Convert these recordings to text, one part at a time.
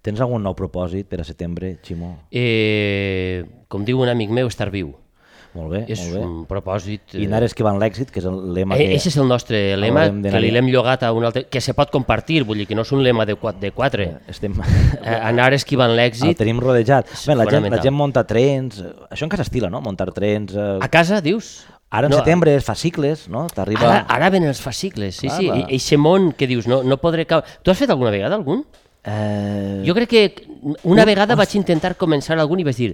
Tens algun nou propòsit per a setembre, Ximo? Eh, com diu un amic meu, estar viu. Molt bé, És molt bé. un propòsit... I anar esquivant l'èxit, que és el lema Eh, que... Ese és el nostre lema, d'anar- que li l'hem llogat a un altre... Que se pot compartir, vull dir que no és un lema de quatre. De quatre. Estem... Eh, anar esquivant El l'èxit. tenim rodejat. Bé, la, gent, la gent munta trens, eh, això encara s'estila, no? Muntar trens... Eh... A casa, dius? Ara en No, setembre es fa cicles, no? T'arriba... Ara, ara venen els fascicles, sí, Clar, sí. eixe món que dius, no, no podré... Tu has fet alguna vegada algun? Eh... Jo crec que una Un- vegada vaig intentar començar algun i vaig dir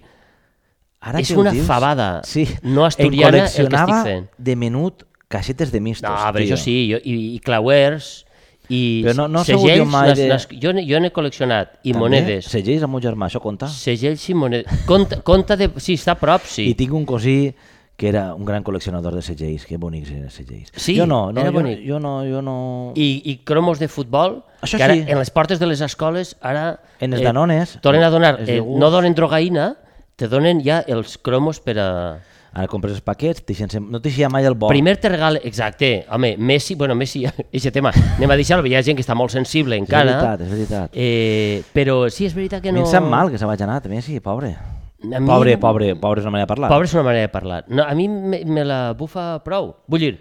Ara és una dius, fabada sí. no asturiana el que estic fent. de menut caixetes de mistos, No, però tio. això sí, jo, i, i clauers, i Però no- no segells, mai de- nas- jo, jo n'he col·leccionat, i També, monedes. Segells amb meu germà, això compta? Segells i monedes. Compte, compte de... Sí, està a prop, sí. I tinc un cosí que era un gran col·leccionador de segells, que bonics eren els segells. Sí, jo no, no, era jo, bonic. jo no, jo no... I, i cromos de futbol, Això que ara sí. en les portes de les escoles ara... En els Danones, Tornen a donar, eh, no donen drogaïna, te donen ja els cromos per a... Ara compres els paquets, deixen no t'eixia mai el bo. Primer te regala, exacte, home, Messi, bueno, Messi, aquest tema, anem a deixar-lo, hi ha gent que està molt sensible és encara, veritat, és veritat. eh, però sí, és veritat que A mi no... em sap mal que se vagi anar, també, sí, pobre. A mi- Pobre, pobre, pobre és una manera de parlar. Pobre és una manera de parlar. No, a mi me, me la bufa prou. Vull dir,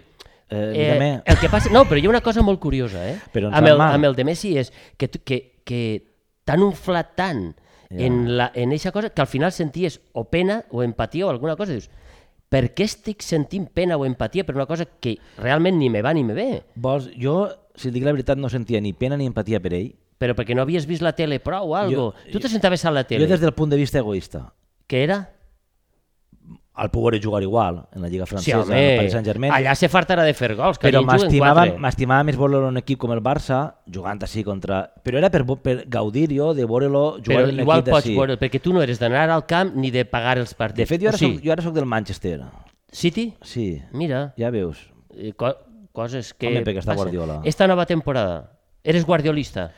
Eh, dígame. el que passa... No, però hi ha una cosa molt curiosa, eh? Però amb, el, amb el de Messi és que, que, que t'han inflat tant Ja. en, la, en eixa cosa que al final senties o pena o empatia o alguna cosa. Dius, per què estic sentint pena o empatia per una cosa que realment ni me va ni me ve? Vols, jo, si dic la veritat, no sentia ni pena ni empatia per ell. Però perquè no havies vist la tele prou o algo. Jo- tu te sentaves a la tele. Jo des del punt de vista egoista. Què era? El pogué jugar igual en la Lliga Sí, Francesa, home, en el Paris Saint-Germain. allà se fartarà de fer gols, que però m'estimava més veure un equip com el Barça jugant així contra... Però era per, per gaudir jo de veure-lo jugar Però en un igual pots d'ací. veure, perquè tu no eres d'anar al camp ni de pagar els partits. De fet, jo ara, O sigui, soc, jo ara soc del Manchester. City? Sí, Mira, ja veus. eh, co coses que Home, perquè està. Guardiola. Esta nova temporada, eres guardiolista?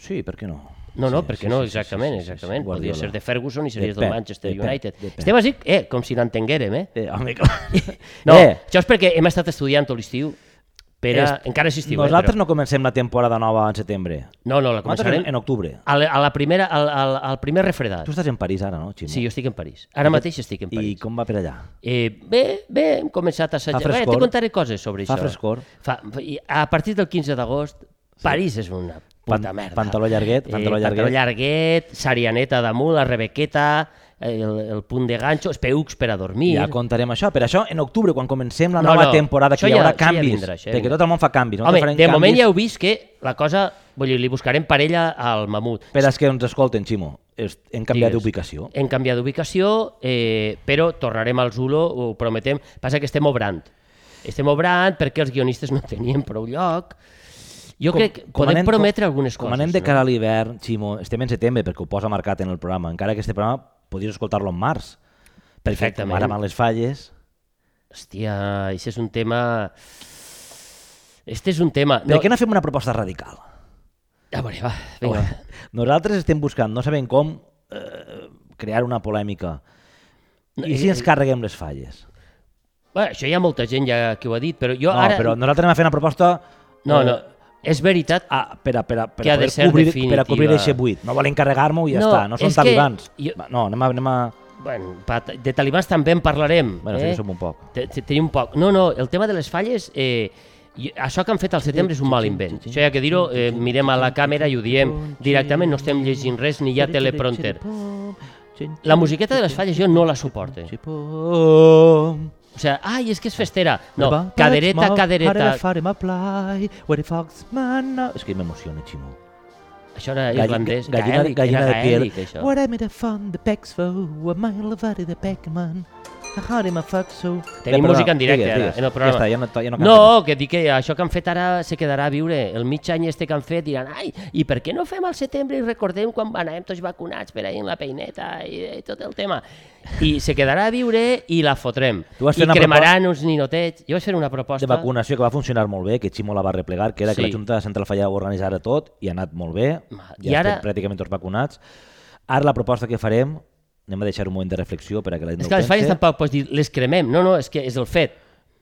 Sí, per què no? No, no, Sí, perquè sí, no, sí, sí, exactament, sí, sí, sí, exactament. Podria ser de Ferguson i series De del Manchester de United. de. Estem així, eh, com si n'entenguérem, eh? Eh, home, clar. No, eh, això és perquè hem estat estudiant tot l'estiu per a... Encara és estiu, nosaltres eh? Però... no comencem la temporada nova en setembre. No, no, la començarem en, en octubre. a la, a la primera, al, al, al primer refredat. Tu estàs en París ara, no, Ximo? Sí, jo estic en París. Ara mateix estic en I París. com va per allà? Eh, bé, bé, hem començat a assajar. Fa Bé, frescor. te contaré coses sobre Fa això. frescor. Fa, i a partir del 15 d'agost, París és una puta merda. pantaló llarguet, pantaló eh, llarguet. Pantaló llarguet, sarianeta damunt, la rebequeta, el, el punt de ganxo, els peucs per a dormir. Ja contarem això. Per això, en octubre, quan comencem la No, nova no, temporada, que hi haurà ja- això ja canvis, vindrà, això perquè tot el món fa canvis. Home, de moment canvis ja heu vist que la cosa... Vull dir, li buscarem parella al mamut. Per als que ens escolten, Ximo, hem canviat d'ubicació. Hem canviat d'ubicació, eh, però tornarem al Zulo, ho prometem. Passa que estem obrant. Estem obrant perquè els guionistes no tenien prou lloc. Jo crec que podem anem- prometre algunes coses. Com anem de no? cara a l'hivern, Ximo, estem en setembre perquè ho posa marcat en el programa, encara que este programa podries escoltar-lo en març. Perquè com ara van les falles... Hòstia, això és un tema... Este és un tema... Per què no fem una proposta radical? A veure, va, vinga. Nosaltres estem buscant, no sabem com, eh, crear una polèmica. I eh, si ens carreguem les falles? Bé, això hi ha molta gent ja que ho ha dit, però jo No, ara... però nosaltres anem a fer una proposta... No, eh, no, és veritat... Ah, per a, per a, per Que ha de ser cobrir, definitiva. per a cobrir aquest buit. No volen carregar-m'ho i ja No, està. No són és que talibans. jo- No, anem a... Anem a... Bueno, de talibans també en parlarem. Bueno, eh? som un poc. Te- te- Tenim un poc. No, no, el tema de les falles... Eh, això que han fet al setembre és un mal invent. Això ha que dir-ho, eh, mirem a la càmera i ho diem directament, no estem llegint res ni hi ha teleprompter. La musiqueta de les falles jo no la suporto. O sigui, ai, és que és festera. No, cadereta, cadereta... És que m'emociona, Ximo. Això era Galli- irlandès, gallina, gaèlic, gallina era de piel. What I made a fun the pecs for a mile of the Beckman. I him a fuck so... Tenim Bé, música en directe digues, ara, digues. en el programa. Ja està, ja no, ja no, No, que dic que això que han fet ara se quedarà a viure. El mig any este que han fet diran ai, i per què no fem al setembre i recordem quan anàvem tots vacunats per ahir en la peineta i, i tot el tema. I se quedarà a viure i la fotrem. Tu vas I fer una cremaran uns ninotets. Jo vaig fer una de proposta... vacunació que va funcionar molt bé, que Ximo la va replegar, que era que Sí. la Junta de Central Falla ho organitzara tot i ha anat molt bé, Ma- ja i ara- estem pràcticament tots vacunats. Ara la proposta que farem, anem a deixar un moment de reflexió per a que la gent És ho que les falles tampoc pots dir les cremem. No, no, és que és el fet.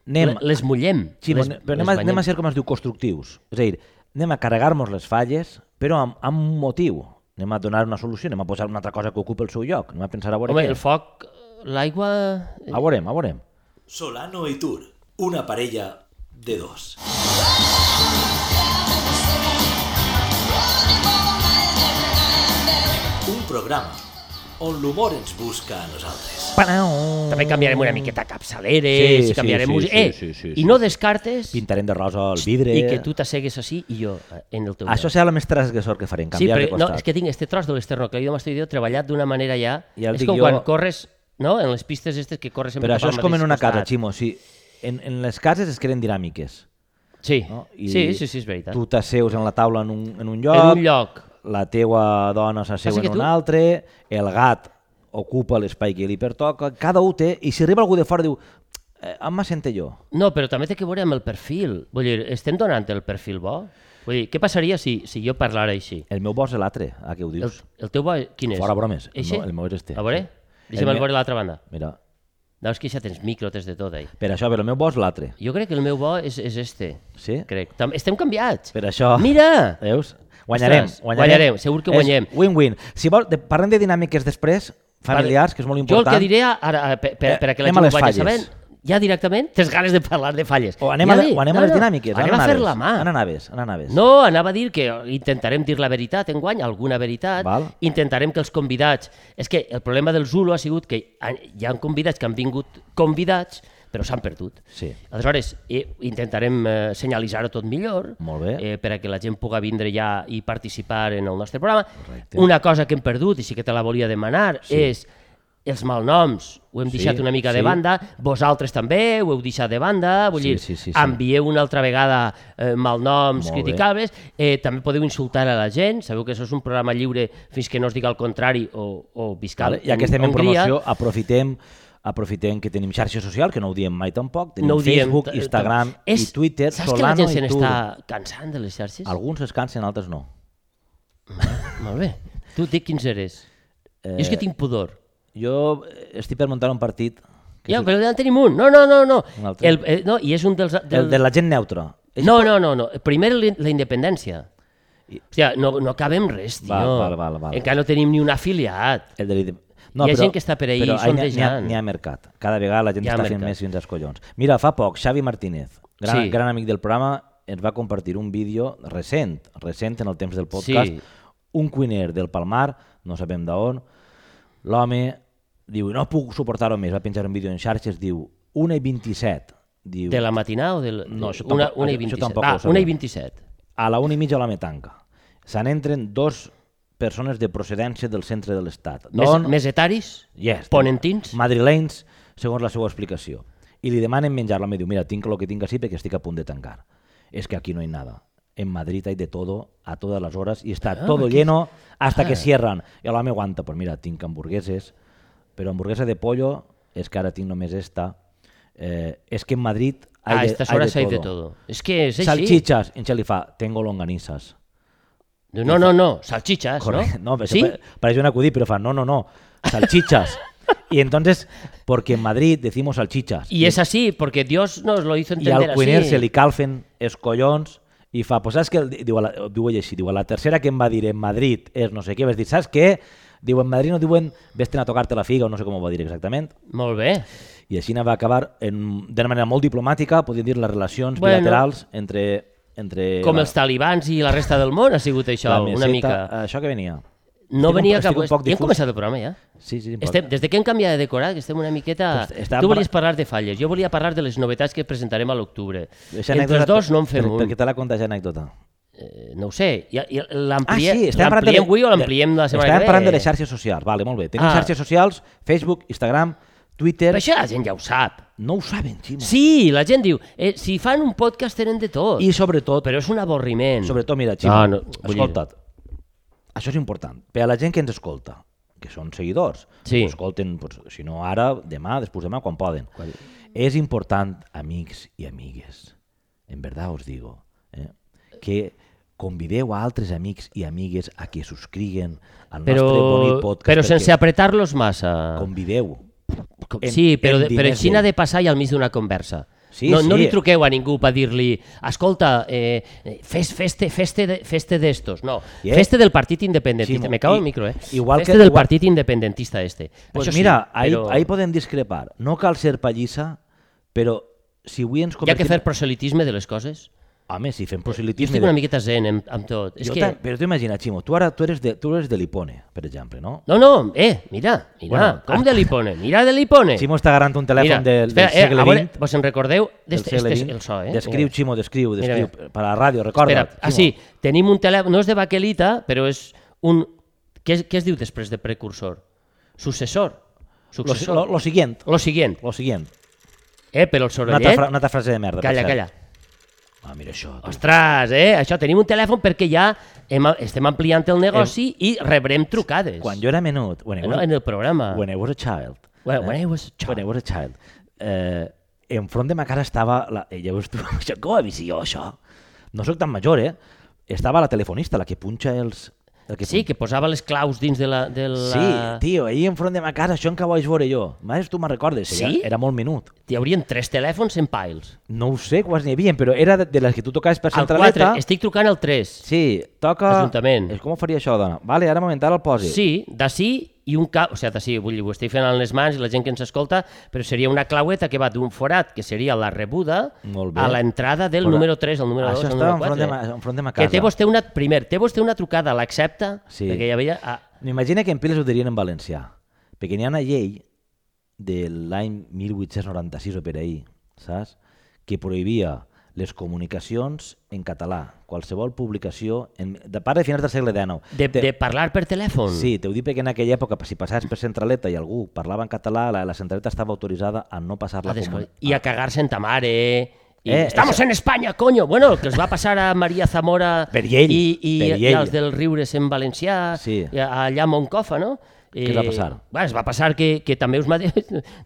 Anem, Le- Les mullem. Ximo, les, però anem, les a, anem a ser, com es diu, constructius. És a dir, anem a carregar-nos les falles, però amb, amb un motiu. Anem a donar una solució, anem a posar una altra cosa que ocupa el seu lloc. Anem a pensar a veure Home, què. el foc, l'aigua... A veurem, a veurem. Solano y Tour, una parella de dos. Un programa on l'humor ens busca a nosaltres. També canviarem una miqueta capçaleres, Sí, i sí, canviarem sí, música... sí, eh, sí, sí, I sí, no sí. descartes Pintarem de rosa el vidre. i que tu t'assegues així i jo eh, en el teu Això serà el més transgressor que farem, Sí, canviar de però no, costat. és que tinc este tros de l'esternocleido mastoideo treballat d'una manera ja... Ja és com jo. quan corres, no?, en les pistes estes que corres sempre Però això és com en una casa. Ximo. Sí, en, en les cases es creen dinàmiques. Sí, No? sí, sí, sí, és veritat. Tu t'asseus en la taula en un, en un lloc, en un lloc, la teua dona s'asseu en un altre, el gat ocupa l'espai que li pertoca, cada un té, i si arriba algú de fora diu eh, em m'assente jo. No, però també té que veure amb el perfil. Vull dir, estem donant el perfil bo? Vull dir, què passaria si, si jo parlara així? El meu bo és l'altre, a què ho El, dius? el teu bo, quin és? Fora bromes, el meu- el meu és este. A veure? Sí. Deixa'm El el veure l'altra banda. Mira, Veus que ja tens micro, tens de tot, ahí. per això, però el meu bo és l'altre. Jo crec que el meu bo és, és este. Sí? Crec. Tam estem canviats. Per això... Mira! Veus? Guanyarem, Ostres, guanyarem, segur que guanyem. Win-win. Si vol, de, parlem de dinàmiques després, familiars, que és molt Jo el important. que diré ara, per, per, Eh, per a que la anem gent ho vagi sabent, ja directament tens ganes de parlar de falles. O anem, ja a, o anem no, a les no, dinàmiques. Anem on a fer la mà. On anaves? On anaves? No, anava a dir que intentarem dir la veritat en guany, alguna veritat. Val. Intentarem que els convidats... És que el problema del Zulu ha sigut que hi ha convidats que han vingut convidats, però s'han perdut. Sí. Aleshores, eh, intentarem eh, senyalitzar-ho tot millor Molt bé. eh, per a que la gent pugui vindre ja i participar en el nostre programa. Correcte. Una cosa que hem perdut, i sí que te la volia demanar, Sí. és els malnoms. Ho hem Sí, deixat una mica de sí. banda, vosaltres també ho heu deixat de banda, vull Sí, dir, sí, sí, sí. envieu una altra vegada eh, malnoms Molt bé. criticables, eh, també podeu insultar a la gent, sabeu que això és un programa lliure fins que no es diga el contrari o, o viscal Vale, ja que estem en Hongria. promoció, aprofitem aprofitem que tenim xarxa social, que no ho diem mai tampoc, tenim no diem, Facebook, Instagram és, i Twitter, Saps Solano que la gent n'està cansant de les xarxes? Alguns es cansen, altres no. Molt bé. Tu, dic quins eres. Eh... Jo és que tinc pudor. Jo eh, estic per muntar un partit, que Ja, és però ja en tenim un. No, no, no, no. El, eh, no I és un dels... el Del... de la gent neutra. És- No, no, no, no. Primer la independència. I- Hòstia, no, no acabem res, tio. Val, val, val, val. Encara no tenim ni un afiliat. El de l'ide- Hi ha gent que està per però ahí n'hi ha- ha, sondejant. mercat. Cada vegada la gent està fent mercat. més fins als collons. Mira, fa poc, Xavi Martínez, gran, Sí. gran amic del programa, ens va compartir un vídeo recent, recent en el temps del podcast, Sí. un cuiner del Palmar, no sabem d'on, l'home diu, no puc suportar-ho més, va penjar un vídeo en xarxes, diu, 1 i 27, diu, De la matinada o del... No, això una, tampoc- una i això 27. tampoc Va, ho sabem. una i 27. a la 1 i mitja l'home tanca. Se n'entren dos persones de procedència del centre de l'Estat. Més, Don- més etaris? Yes, Ponentins? madrilenys, segons la seva explicació. I li demanen menjar. L'home diu, mira, tinc lo que tinc així perquè estic a punt de tancar. Es que aquí no hay nada. En Madrid hay de todo, a todas las horas, y está todo lleno hasta que cierran. I l'home aguanta, pues mira, tinc hamburgueses, però hamburguesa de pollo, és que ara tinc només esta. Eh, és que en Madrid hay a de, estas hay horas de hay de todo. És que és així. Salchichas, en Xeli fa, tengo longanizas. Diu, No, no, no, salchichas, Correcto. ¿no? No, pero ¿Sí? pa- parece un acudí, pero fa, no, no, no, salchichas. y entonces, porque en Madrid decimos salchichas. Y es así, porque Dios nos lo hizo I entender al cuiner así. se li calfen els collons i fa, pues saps què? Diu, la, diu ell així, diu, la tercera que em va dir en Madrid és no sé què, vas dir, saps què? Diu, en Madrid no diuen vés-te'n a tocar-te la figa o no sé com ho va dir exactament. Molt bé. I així va acabar d'una manera molt diplomàtica, podríem dir les relacions Bueno. bilaterals entre... entre Com la, els talibans i la resta del món ha sigut això, la una mica. Això que venia. No estic un venia po- cap... estic un poc Ja hem començat el programa, ja? Sí, sí. Estem, des de que hem canviat de decorat, que estem una miqueta... Pues estàvem tu volies parla- parlar de falles, jo volia parlar de les novetats que presentarem a l'octubre. Entre els dos no en fem per, un. Perquè te la conta ja anècdota. Eh, no ho sé, i Ah, l'ampliem sí, estem parlant de... l'ampliem avui o l'ampliem la setmana que ve? parlant de les xarxes socials, vale, molt bé. Tenim Ah. xarxes socials, Facebook, Instagram, Twitter... Però això la gent ja ho sap. No ho saben, Ximo. Sí, la gent diu, eh, si fan un podcast tenen de tot, I sobretot, però és un avorriment. sobretot, mira, Ximo, Ah, no, vull dir- escolta't, això és important. Per a la gent que ens escolta, que són seguidors, Sí. ho escolten, doncs, si no ara, demà, després demà, quan poden. Quan- És important, amics i amigues, en verdad us digo, eh, que convideu a altres amics i amigues a que subscriguen al nostre però, bonic podcast. però sense apretar-los massa. Convideu. Com- sí, però, però diners així n'ha d'ell. de passar i al mig d'una conversa. Sí, no, no sí. li truqueu a ningú per dir-li escolta, eh, fes, feste, feste, de, feste d'estos. No, Yeah. feste del partit independentista. Sí, Me cago en el micro, eh? igual feste que- del igual- partit independentista este. Pues Això sí, mira, ahí, però ahí podem discrepar. No cal ser pallissa, però si avui ens hi ha convertim... que fer proselitisme de les coses. Home, si fem Jo proselitisme... estic de- una miqueta zen amb, amb tot. És Jo que... Però tu imagina, Ximo, tu ara tu eres de, tu eres de Lipone, per exemple, no? No, no, eh, mira, mira, Bueno, com de Lipone, mira de Lipone. Ximo està agarrant un telèfon Mira, del, espera, del eh, segle a veure, XX. vos en recordeu? del Este, és XX. el so, eh? Descriu, Mira. Ximo, descriu, Mira, descriu. mira. Per a la ràdio, recorda. Espera, ah, sí, tenim un telèfon, no és de baquelita, però és un... Què, què es diu després de precursor? Successor? Lo, Successor? lo, lo siguiente, Lo siguient. lo siguiente. Eh, però el Una altra, fra, sorollet... una altra frase de merda. per Calla, cert. calla. Ah, mira això. tu. Ostres, eh? Això, tenim un telèfon perquè ja hem, estem ampliant el negoci i rebrem trucades. Quan jo era menut, when I no, was, en el programa. when I was a child, When- when I was a child. when I was a child, eh, enfront de ma casa estava, la, eh, llavors tu, això, com ho vist jo, això? No sóc tan major, eh? Estava la telefonista, la que punxa els... El que Sí, que posava les claus dins de la... De la... Sí, tio, ahir enfront de ma casa, això en què vaig veure jo. Més tu me'n recordes, Sí? era, era molt menut. Hi haurien tres telèfons en piles. No ho sé, quants n'hi havia, però era de, de les que tu tocaves per Al centraleta. 4, estic trucant al 3. Sí, toca... Ajuntament. Eh, Com ho faria això, dona? Vale, ara moment, ara el posi. Sí, d'ací i un cap, o sigui, d'ací, vull dir, ho estic fent amb les mans i la gent que ens escolta, però seria una claueta que va d'un forat, que seria la rebuda, a l'entrada del Però número 3 al número 2 això al estava número enfront 4. de ma- enfront de ma casa. Que té vostè una, primer, té vostè una trucada, l'accepta? Sí. Perquè hi havia... Ah, M'imagina que en Piles ho dirien en valencià, perquè n'hi ha una llei de l'any 1896 o per ahir, saps? Que prohibia les comunicacions en català, qualsevol publicació, en, de part de finals del segle XIX. de, Te- de parlar per telèfon? Sí, t'ho dic perquè en aquella època, si passaves per centraleta i algú parlava en català, la, la centraleta estava autoritzada a no passar-la A desco- com... I a cagar-se en ta mare... I Eh, estamos eso- en España, coño! Bueno, el que els va passar a Maria Zamora Per ell, i, i, per i als del Riures en valencià, Sí. allà a Moncofa, no? Què es va passar? Bueno, es va passar que, que també us va dir,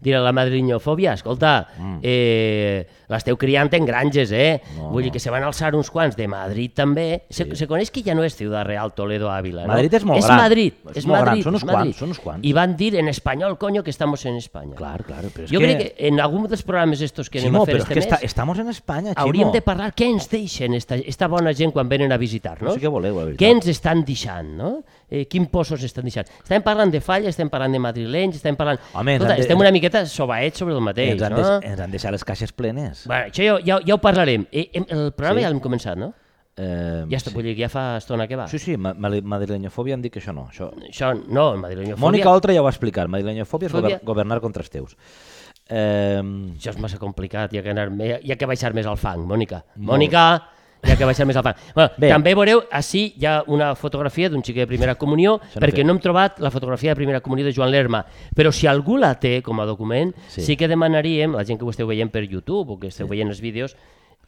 dir la madrinyofòbia, escolta, mm. eh, l'esteu criant en granges, eh? No, Vull dir que se van alçar uns quants de Madrid també. Se, se coneix que ja no és Ciudad Real, Toledo, Ávila, no? Madrid és molt és gran. Madrid, És és molt gran, Madrid, són uns quants, són uns quants. I van dir en espanyol, coño, que estamos en España. Clar, clar, però és Jo que... crec que en algun dels programes estos que anem Ximo, a fer però és este que mes, està, estamos en Espanya, Ximo. hauríem de parlar què ens deixen esta, esta bona gent quan venen a visitar-nos. No sé què voleu, la veritat. Què ens estan deixant, no? Eh, quin posos estan deixant? Estem parlant de falla, estem parlant de madrilenys, estem parlant... Home, ens Escolta, han de- estem una miqueta sobaets sobre el mateix, ens han, no? de, ens han deixat les caixes plenes. Bueno, això ja, ja, ja ho parlarem. Eh, el programa Sí. ja l'hem començat, no? Eh, Ja està, vull dir ja fa estona que va. Sí, sí, ma- ma- madrilenyofòbia em dic que això no. Això... Això no, madrilenyofòbia... Mònica Oltra ja ho va explicar. Madrilenyofòbia és Fòbia. gover governar contra els teus. Eh, Això és massa complicat, hi ha que, anar, hi ha, que baixar més al fang, Mònica. Mònica, ha que baixar més al fang. Bueno, Bé. també veureu, així hi ha una fotografia d'un xiquet de primera comunió, Això no perquè té. no hem trobat la fotografia de primera comunió de Joan Lerma, però si algú la té com a document, Sí. sí, que demanaríem, la gent que ho esteu veient per YouTube o que esteu sí. veient els vídeos,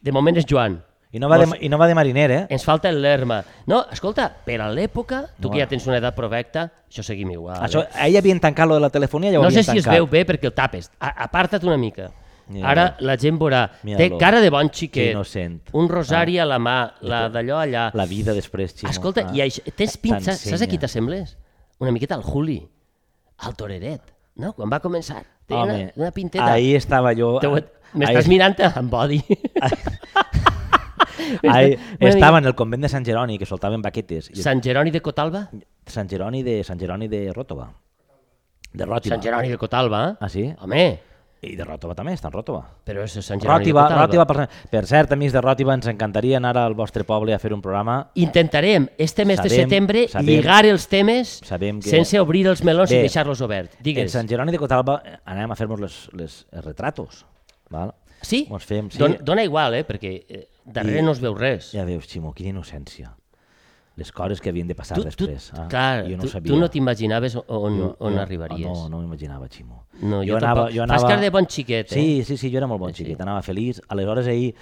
de moment és Joan. I, no va de, I no va de mariner, eh? Ens falta el Lerma. No, escolta, per a l'època, tu No. que ja tens una edat provecta, això seguim igual. Això, eh? ahir havien tancat lo de la telefonia, ja ho No sé havien si es tancat. veu bé perquè el tapes. A Aparta't una mica. Mira. Ara la gent veurà. Té Mira-lo. cara de bon Que xiquet. innocent. Un rosari a la mà, la d'allò allà. La vida després, Ximo. Escolta, Ah. i això, tens pinça, saps a qui t'assembles? Una miqueta al Juli, al toreret, no? Quan va començar. Té una, Home, una pinteta. ahir estava jo... Te ho- M'estàs ahir- mirant amb body. Ahir Una estava en el convent de Sant Jeroni, que soltaven baquetes. Sant Jeroni de Cotalba? Sant Jeroni de Sant Jeroni de Ròtova. De Ròtiva. Sant Jeroni de Cotalba? eh? Ah, sí? Home, I de Ròtova també, està en Ròtova. però és Sant Jeroni Ròtiva, de. Ròtiva, per, per cert, amics de Ròtiva, ens encantaria anar al vostre poble a fer un programa. Intentarem, este mes de Sabem- setembre, sabem- lligar els temes sabem que- sense obrir els melons Bé, i deixar-los oberts. En Digues. Sant Jeroni de Cotalba eh, anem a fer-nos les, les, els retratos. Val? Sí? Mos fem, sí. Don, dona igual, eh? perquè eh, darrere I- no es veu res. Ja veus, Ximo, quina innocència. Les coses que havien de passar tu, tu, després. ah, clar, jo no tu, sabia. tu no t'imaginaves on, Jo- on jo- arribaries. No, no m'imaginava, Ximo. No, jo tampoc. Fas cara de bon xiquet, eh? Sí, sí, sí, jo era molt bon Sí, xiquet, anava feliç. Aleshores, ahir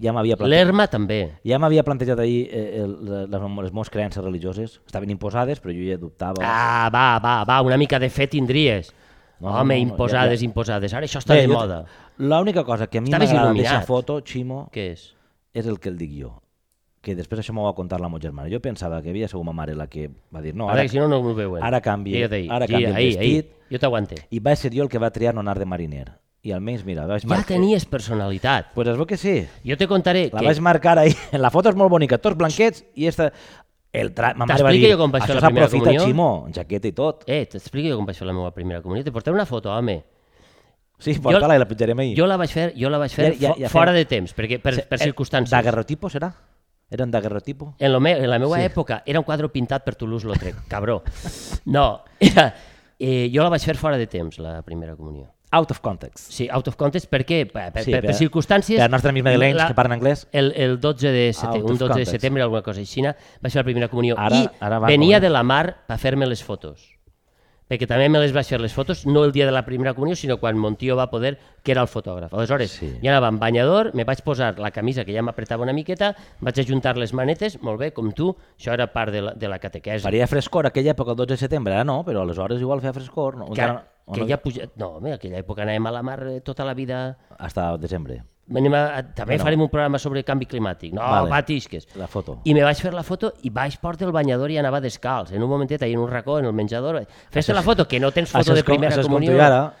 ja m'havia plantejat, L'Erma també. ja m'havia plantejat ahir eh, el, les, les meves creences religioses. Estaven imposades, però jo ja dubtava. Ah, va, va, va, una mica de fe tindries. No, Home, no, no, imposades, ja- ja. imposades. Ara això està Bé, de jo- moda. L'única cosa que a mi m'agrada d'aquesta foto, Ximo, Què és? és el que el dic jo. Que després això m'ho va contar la meva germana. Jo pensava que havia sigut ma mare la que va dir no, Ara, ara, que si no, no ho veuen. ara ahí, ara gira, canvia el ahí, ahí. vestit. Jo t'aguante. i va ser jo el que va triar no anar de mariner. i almenys, mira, vaig Ja marcar... tenies personalitat. Pues es veu que sí. Jo te contaré La que... vaig marcar ahir. La foto és molt bonica, tots blanquets i esta... El tra... Ma mare va dir, jo com vaig fer això la primera s'aprofita comunió?" Ximó, jaqueta i tot. Eh, t'explico jo com vaig fer la meva primera comunió. Te portaré una foto, home. Sí, porta-la i la penjarem ahir. Jo la vaig fer, jo la vaig fer Ja- ja- ja fora fem- de temps, perquè per, per Eh, circumstàncies. Daguerrotipo, serà? Eren daguerrotipo? En, lo me, en la meva Sí. època era un quadre pintat per Toulouse-Lautrec, cabró. No, era, eh, jo la vaig fer fora de temps, la primera comunió. Out of context. Sí, out of context, per què? Per, per, Sí, per, per circumstàncies... per nostres amics madrilenys la- que parlen anglès. El, el 12 de setembre, un 12 de context. setembre, alguna cosa així, vaig fer la primera comunió. Ara- I ara va venia de la mar per fer-me les fotos. Perquè també me les vaig fer les fotos, no el dia de la primera comunió, sinó quan mon tio va poder, que era el fotògraf. Aleshores, Sí. ja anava amb banyador, me vaig posar la camisa que ja m'apretava una miqueta, vaig ajuntar les manetes, molt bé, com tu, això era part de la, de la catequesi. Faria frescor aquella època, el 12 de setembre, ara no, però aleshores igual feia frescor. No? que, Encara- que no- ja puja... No, home, aquella època anàvem a la mar eh, tota la vida... Hasta desembre. Anem a, també Bueno. farem un programa sobre canvi climàtic. No, Vale. batisques. La foto. I me vaig fer la foto i vaig portar el banyador i anava descalç. En un momentet, ahí en un racó, en el menjador, fes la foto, que no tens foto de primera com comunió. ara,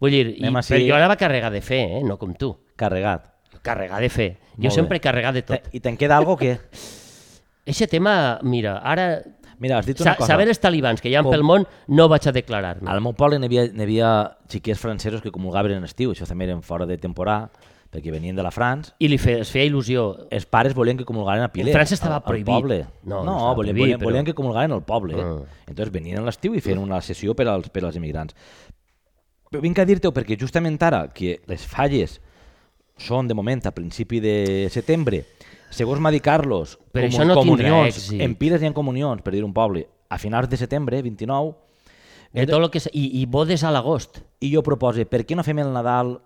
Vull dir, i, així. però jo anava carregat de fe, eh? no com tu. carregat. Carregat de fe. Molt Jo sempre carregat de tot. I te'n queda algo que... Eixe tema, mira, ara... Mira, has dit una Sa cosa. saber els talibans que hi ha Com- pel món, no vaig a declarar-me. Al meu poble n'hi havia, havia xiquets francesos que comulgaven en estiu, això també eren fora de temporada, perquè venien de la França. I li fe, es feia il·lusió. Els pares volien que comulgaren a Pilet. En França estava al- al prohibit. poble. No, No, no volien, prohibit, volien, però- volien que comulgaren al poble. Ah. Entonces venien a l'estiu i feien una sessió per als, per als immigrants. Però vinc a dir-te-ho perquè justament ara que les falles són de moment a principi de setembre, segons m'ha dit Carlos, Però comu- això no tindrà comunions, èxit. en piles hi ha comunions, per dir un poble, a finals de setembre, 29, De tot lo que és, i, I bodes a l'agost. i jo propose, per què no fem el Nadal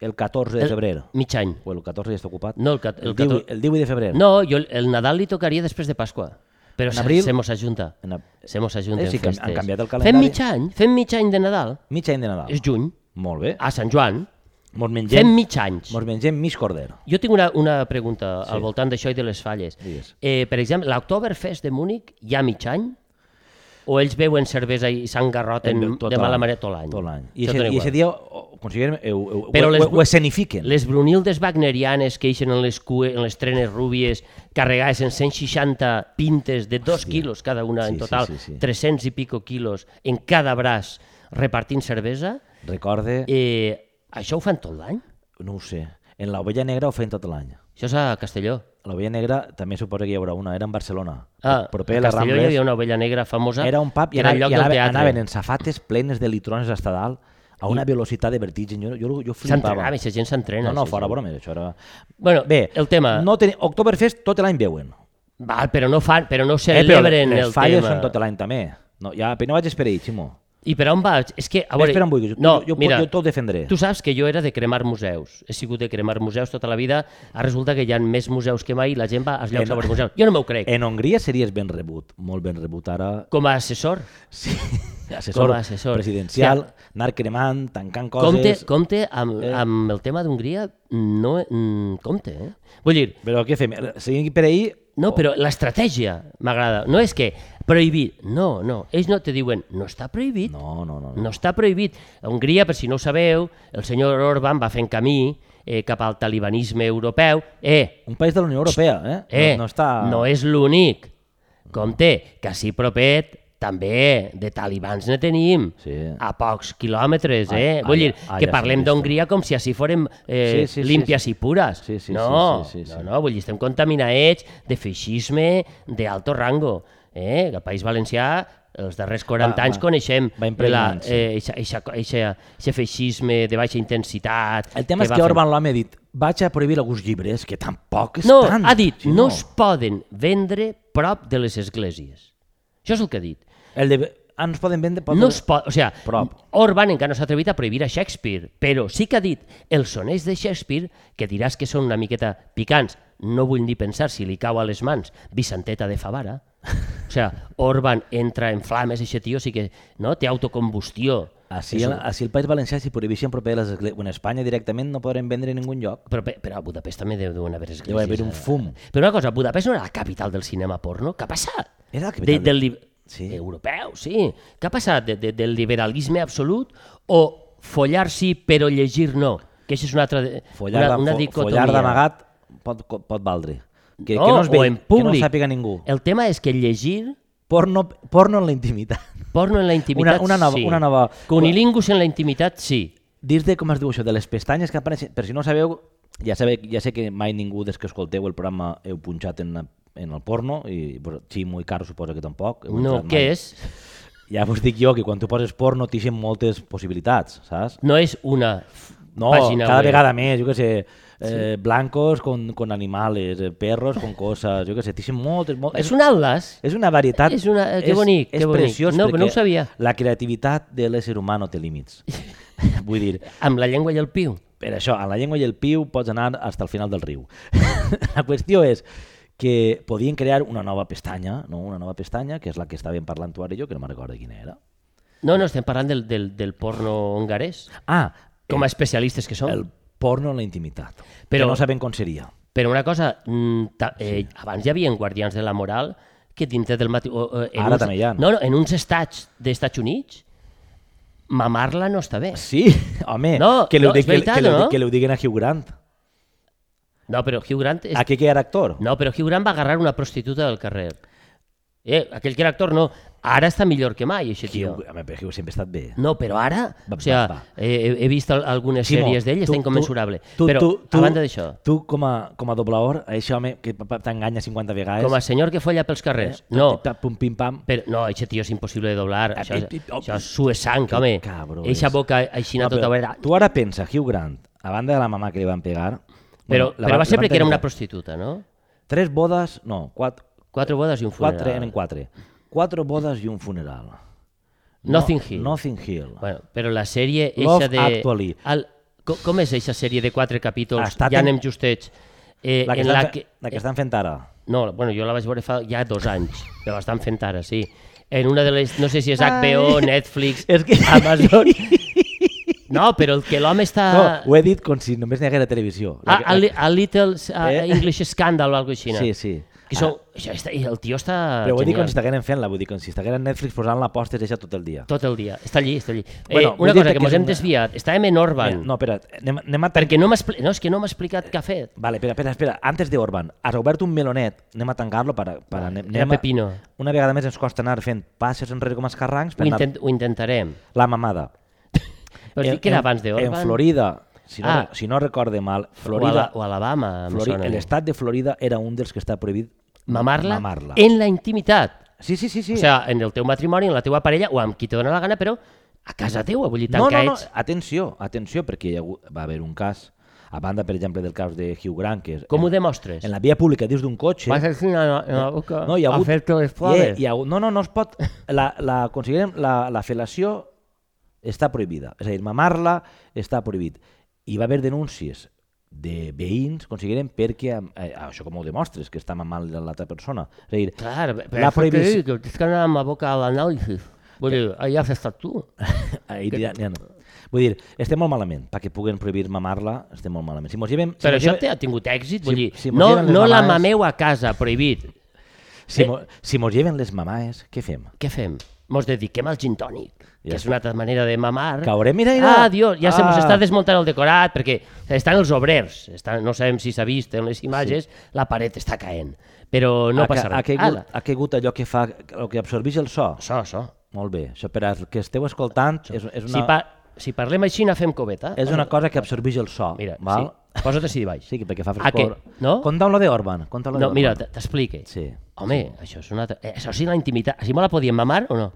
el 14 de El- febrer? Mig any. O el 14 ja està ocupat? No, el, el, el, 18, 14 el 18 de febrer. No, jo, el Nadal li tocaria després de Pasqua. Però En abril? se mos ajunta. En a- Se mos ajunta Eh, sí, en han- canviat el Fem calendari. mig any, fem mig any de Nadal. Mig any de Nadal. És juny, Molt bé. a Sant Joan. Mos mengem, Fem mig anys. mos mengem mig corder. Jo tinc una, una pregunta Sí. al voltant d'això i de les falles. Digues. Eh, per exemple, l'Octoberfest de Múnich hi ha mig any? O ells beuen cervesa i s'engarroten En- de mala manera tot l'any? Tot l'any. I igual. dia consideren, ho, ho, Però ho, les- ho, escenifiquen. Les brunildes wagnerianes que eixen en les, cue, en les trenes rúbies carregades en 160 pintes de 2 quilos cada una, en Sí, sí, total sí, sí. 300 i pico quilos en cada braç repartint cervesa, Recorde, eh, això ho fan tot l'any? no ho sé, en l'Ovella Negra ho feien tot l'any. Això és a Castelló. L'Ovella Negra també suposa que hi haurà una, era en Barcelona. Ah, proper a a les Castelló hi havia una ovella negra famosa Era un pub i, anava, lloc i anava, anaven en safates plenes de litrones hasta dalt a una velocitat de vertigen. Jo, jo, jo flipava. S'entrenava, aquesta gent s'entrena. No, no, fora gent. broma, això era... Bueno, Bé, el tema... No ten... Oktoberfest tot l'any veuen. Val, però no fan, però no Eh, però celebren les el falles tema. són tot l'any també. No, ja, però no vaig esperar, Ximo. I per on vaig? És que, a veure... per on vulguis, jo- no, jo- jo- mira, jo tot defendré. Tu saps que jo era de cremar museus. He sigut de cremar museus tota la vida. Ara resulta que hi ha més museus que mai i la gent va als llocs En- a veure museus. Jo no m'ho crec. En Hongria series ben rebut, molt ben rebut ara. Com a assessor, Sí, assessor, Com a assessor. presidencial, Ja. anar cremant, tancant compte, coses... compte amb, Eh. amb el tema d'Hongria, no, mm, compte, eh? Vull dir, Però què fem? Seguim per ahir? no, però l'estratègia m'agrada. No és que prohibit, no, no. Ells no te diuen, no està prohibit. No, no, no. no. No està prohibit. A Hongria, per si no ho sabeu, el senyor Orban va fent camí eh, cap al talibanisme europeu. Eh, Un país de la Unió Europea, eh? eh, no, no està... no és l'únic. Compte, que així propet també de talibans ne tenim Sí. a pocs quilòmetres, eh? ai, Vull dir, ai, que parlem vist. d'Hongria com si així fórem eh, Sí, sí, sí, límpies sí. i pures. Sí, sí, no, sí, sí, sí, sí. no, no, vull dir, estem contaminats de feixisme d'alto rango. Eh? El País Valencià, els darrers 40 Va, anys va. coneixem aquest feixisme de baixa intensitat. El tema és va que Orban l'home ha dit vaig a prohibir alguns llibres, que tampoc és No, tant. ha dit, Sí, no es poden vendre prop de les esglésies. Això és el que ha dit. El de... Ah, no es poden vendre... No es pot, o sigui, Prop. Orban encara no s'ha atrevit a prohibir a Shakespeare, però sí que ha dit els sonets de Shakespeare, que diràs que són una miqueta picants, no vull ni pensar si li cau a les mans Vicenteta de Favara. O sigui, Orban entra en flames, aquest tio sí que no, té autocombustió. Així, un- així el País Valencià, si prohibeixen proper les esglésies... Bueno, Espanya directament no podrem vendre en ningun lloc. Però, però a Budapest també deu haver esglésies. Deu haver un fum. Però una cosa, Budapest no era la capital del cinema porno? Què ha passat? Era la de, capital del li... Sí. europeu, sí. Què ha passat? De, de, del liberalisme absolut o follar sí, però llegir no. Que això és una altra, Follar, una, de- una fo- dicotomia. follar d'amagat pot, pot valdre. Que, no, que no es o ve, en que no públic. sàpiga ningú. El tema és que llegir Porno, porno en la intimitat. porno en la intimitat, Una- una nova- sí. una nova- Cunilingus en la intimitat, sí. Dir-te com es diu això, de les pestanyes que apareixen, per si no sabeu, ja, sabeu, ja sé que mai ningú des que escolteu el programa heu punxat en, en el porno, i pues, Ximo i Caro suposa que tampoc. No, què mai. és? Ja vos dic jo que quan tu poses porno t'ixen moltes possibilitats, saps? No és una No, pàgina cada web. vegada més, jo què sé, eh, blancos con, con animales, eh, perros con cosas, jo què sé, t'ixen moltes... moltes És un atlas. És una varietat... És una- que bonic, és que bonic. preciós No, però no ho perquè sabia. La creativitat de l'ésser humà no té límits. Vull dir, Amb la llengua i el piu. per això, a la llengua i el piu pots anar fins al final del riu. la qüestió és que podien crear una nova pestanya, no? una nova pestanya, que és la que estàvem parlant tu ara i jo, que no me'n recordo quina era. No, no, estem parlant del, del, del porno hongarès. Ah, Com a especialistes que som. el porno en la intimitat, Però- que no sabem com seria. Però una cosa, mm, ta, eh, abans hi havia guardians de la moral que dintre del matí... En Ara uns, també hi ha. No, no, en uns estats d'Estats Units, mamar-la no està bé. Sí, home, No, que, li no, és digui- veritat, que, li no? que li ho diguin a Hugh Grant. No, però Hugh Grant... És... Aquí que era actor. No, però Hugh Grant va agarrar una prostituta del carrer. Eh, aquell que era actor no. Ara està millor que mai, aquest tio. Hugh, home, però Hugh sempre ha estat bé. No, però ara, Va, o sigui, va, va. he, he vist al- algunes Ximo, sèries d'ell, està incommensurable. tu- però, tu- tu- a banda d'això, Tu, com a, com a doblador, això home, que t'enganya 50 vegades... com a senyor que folla pels carrers, eh, no, tap, Pum, pim, pam. Però, no, aquest tio és impossible de doblar. Això, oh, això és sue sang, home. cabró Eixa boca aixina No, tota vera. Tu ara pensa, Hugh Grant, a banda de la mamà que li van pegar... Però, la però van- va ser perquè era una prostituta, no? Tres bodes, no, quatre, Quatre bodes i un funeral. quatre eren quatre. Quatre bodes i un funeral. Nothing Hill. Nothing Hill. Bueno, però la sèrie Love de... Actually. El, com, com és eixa sèrie de quatre capítols? Està ja anem justets. Eh, La que, en la que, la que estan fent ara. No, bueno, jo la vaig veure fa ja dos anys, que l'estan fent ara, sí. En una de les, no sé si és HBO, Netflix, És que- Amazon... No, però el que l'home està... No, ho he dit com si només n'hi haguera televisió. La A, que- a, li- a Little uh, Eh? English Scandal o alguna cosa així. Sí, sí. Que són, això està, i el tio està Però ho he dit com si estigueren fent-la, vull dir, com si estigueren Netflix posant la posta i tot el dia. Tot el dia. Està allí, està allí. Bueno, eh, vull una cosa, que que és hem una- desviat. Estàvem en Orban. Mira, no, espera, anem, anem a... Perquè no m'ha expli- no, és que no m'ha explicat què ha fet. Vale, espera, espera, espera. Antes de Orban, has obert un melonet, anem a tancar-lo para, para anem, Era anem a- pepino. Una vegada més ens costa anar fent passes enrere com escarrancs Ho, per anar intent, ho intentarem. la mamada. Però dic que era abans d'Orban. En Florida, si no, Ah. si no recorde mal, a Florida, o Alabama, Florida l'estat de Florida era un dels que està prohibit Mamar-la mamar-la. en la intimitat. Sí, sí, sí, sí. O sigui, en el teu matrimoni, en la teua parella, o amb qui te dona la gana, però a casa teua, vull dir, tant no, que no, no, ets... atenció, atenció, perquè hi ha hagut, va haver un cas, a banda, per exemple, del cas de Hugh Grant, que és Com ho en, demostres? en la via pública dins d'un cotxe... Vas així en la, boca No, hi ha a hagut... fer-te les flores. hi ha hagut, no, no, no es pot... La, la, considerem, la, la fel·lació està prohibida. És a dir, mamar-la està prohibit. I va haver denúncies de veïns, considerem, perquè eh, això com ho demostres, que està mamant l'altra persona. És a dir, Clar, però La prohibició... Que tens que anar amb la boca a l'anàlisi. Vull dir, ja has estat tu. ahí ja, ja no. Vull dir, estem molt malament. Perquè puguen prohibir mamar-la, estem molt malament. Si mos llevem, si Però mos això llevem- ha tingut èxit, vull Si- dir, si no, no la mameu a casa, prohibit. si, eh, mo, si mos lleven les mamaes, què fem? Què fem? Mos dediquem al gin tònic, Ja que és una altra manera de mamar. Caurem, mira, mira. Ah, Dios, ja se mos Ah. està desmuntant el decorat, perquè estan els obrers, estan, no sabem si s'ha vist en les imatges, la paret està caent, però no ha, passa ca- ha, res. caigut, Ala, ha caigut allò que fa, el que absorbeix el so. això, això. Molt bé. Això per als que esteu escoltant és, és, una, Si, pa, si parlem així, no fem coveta. és una cosa que absorbeix el so. Mira, val? sí, posa't així baix. Sí, perquè fa Ah, que- frescor. no? Conta'm lo de Orban. Conta'm lo de No, mira, t'explique. Sí. Home, això és una altra... Eh, això sí, la intimitat. Així me la podíem mamar o no?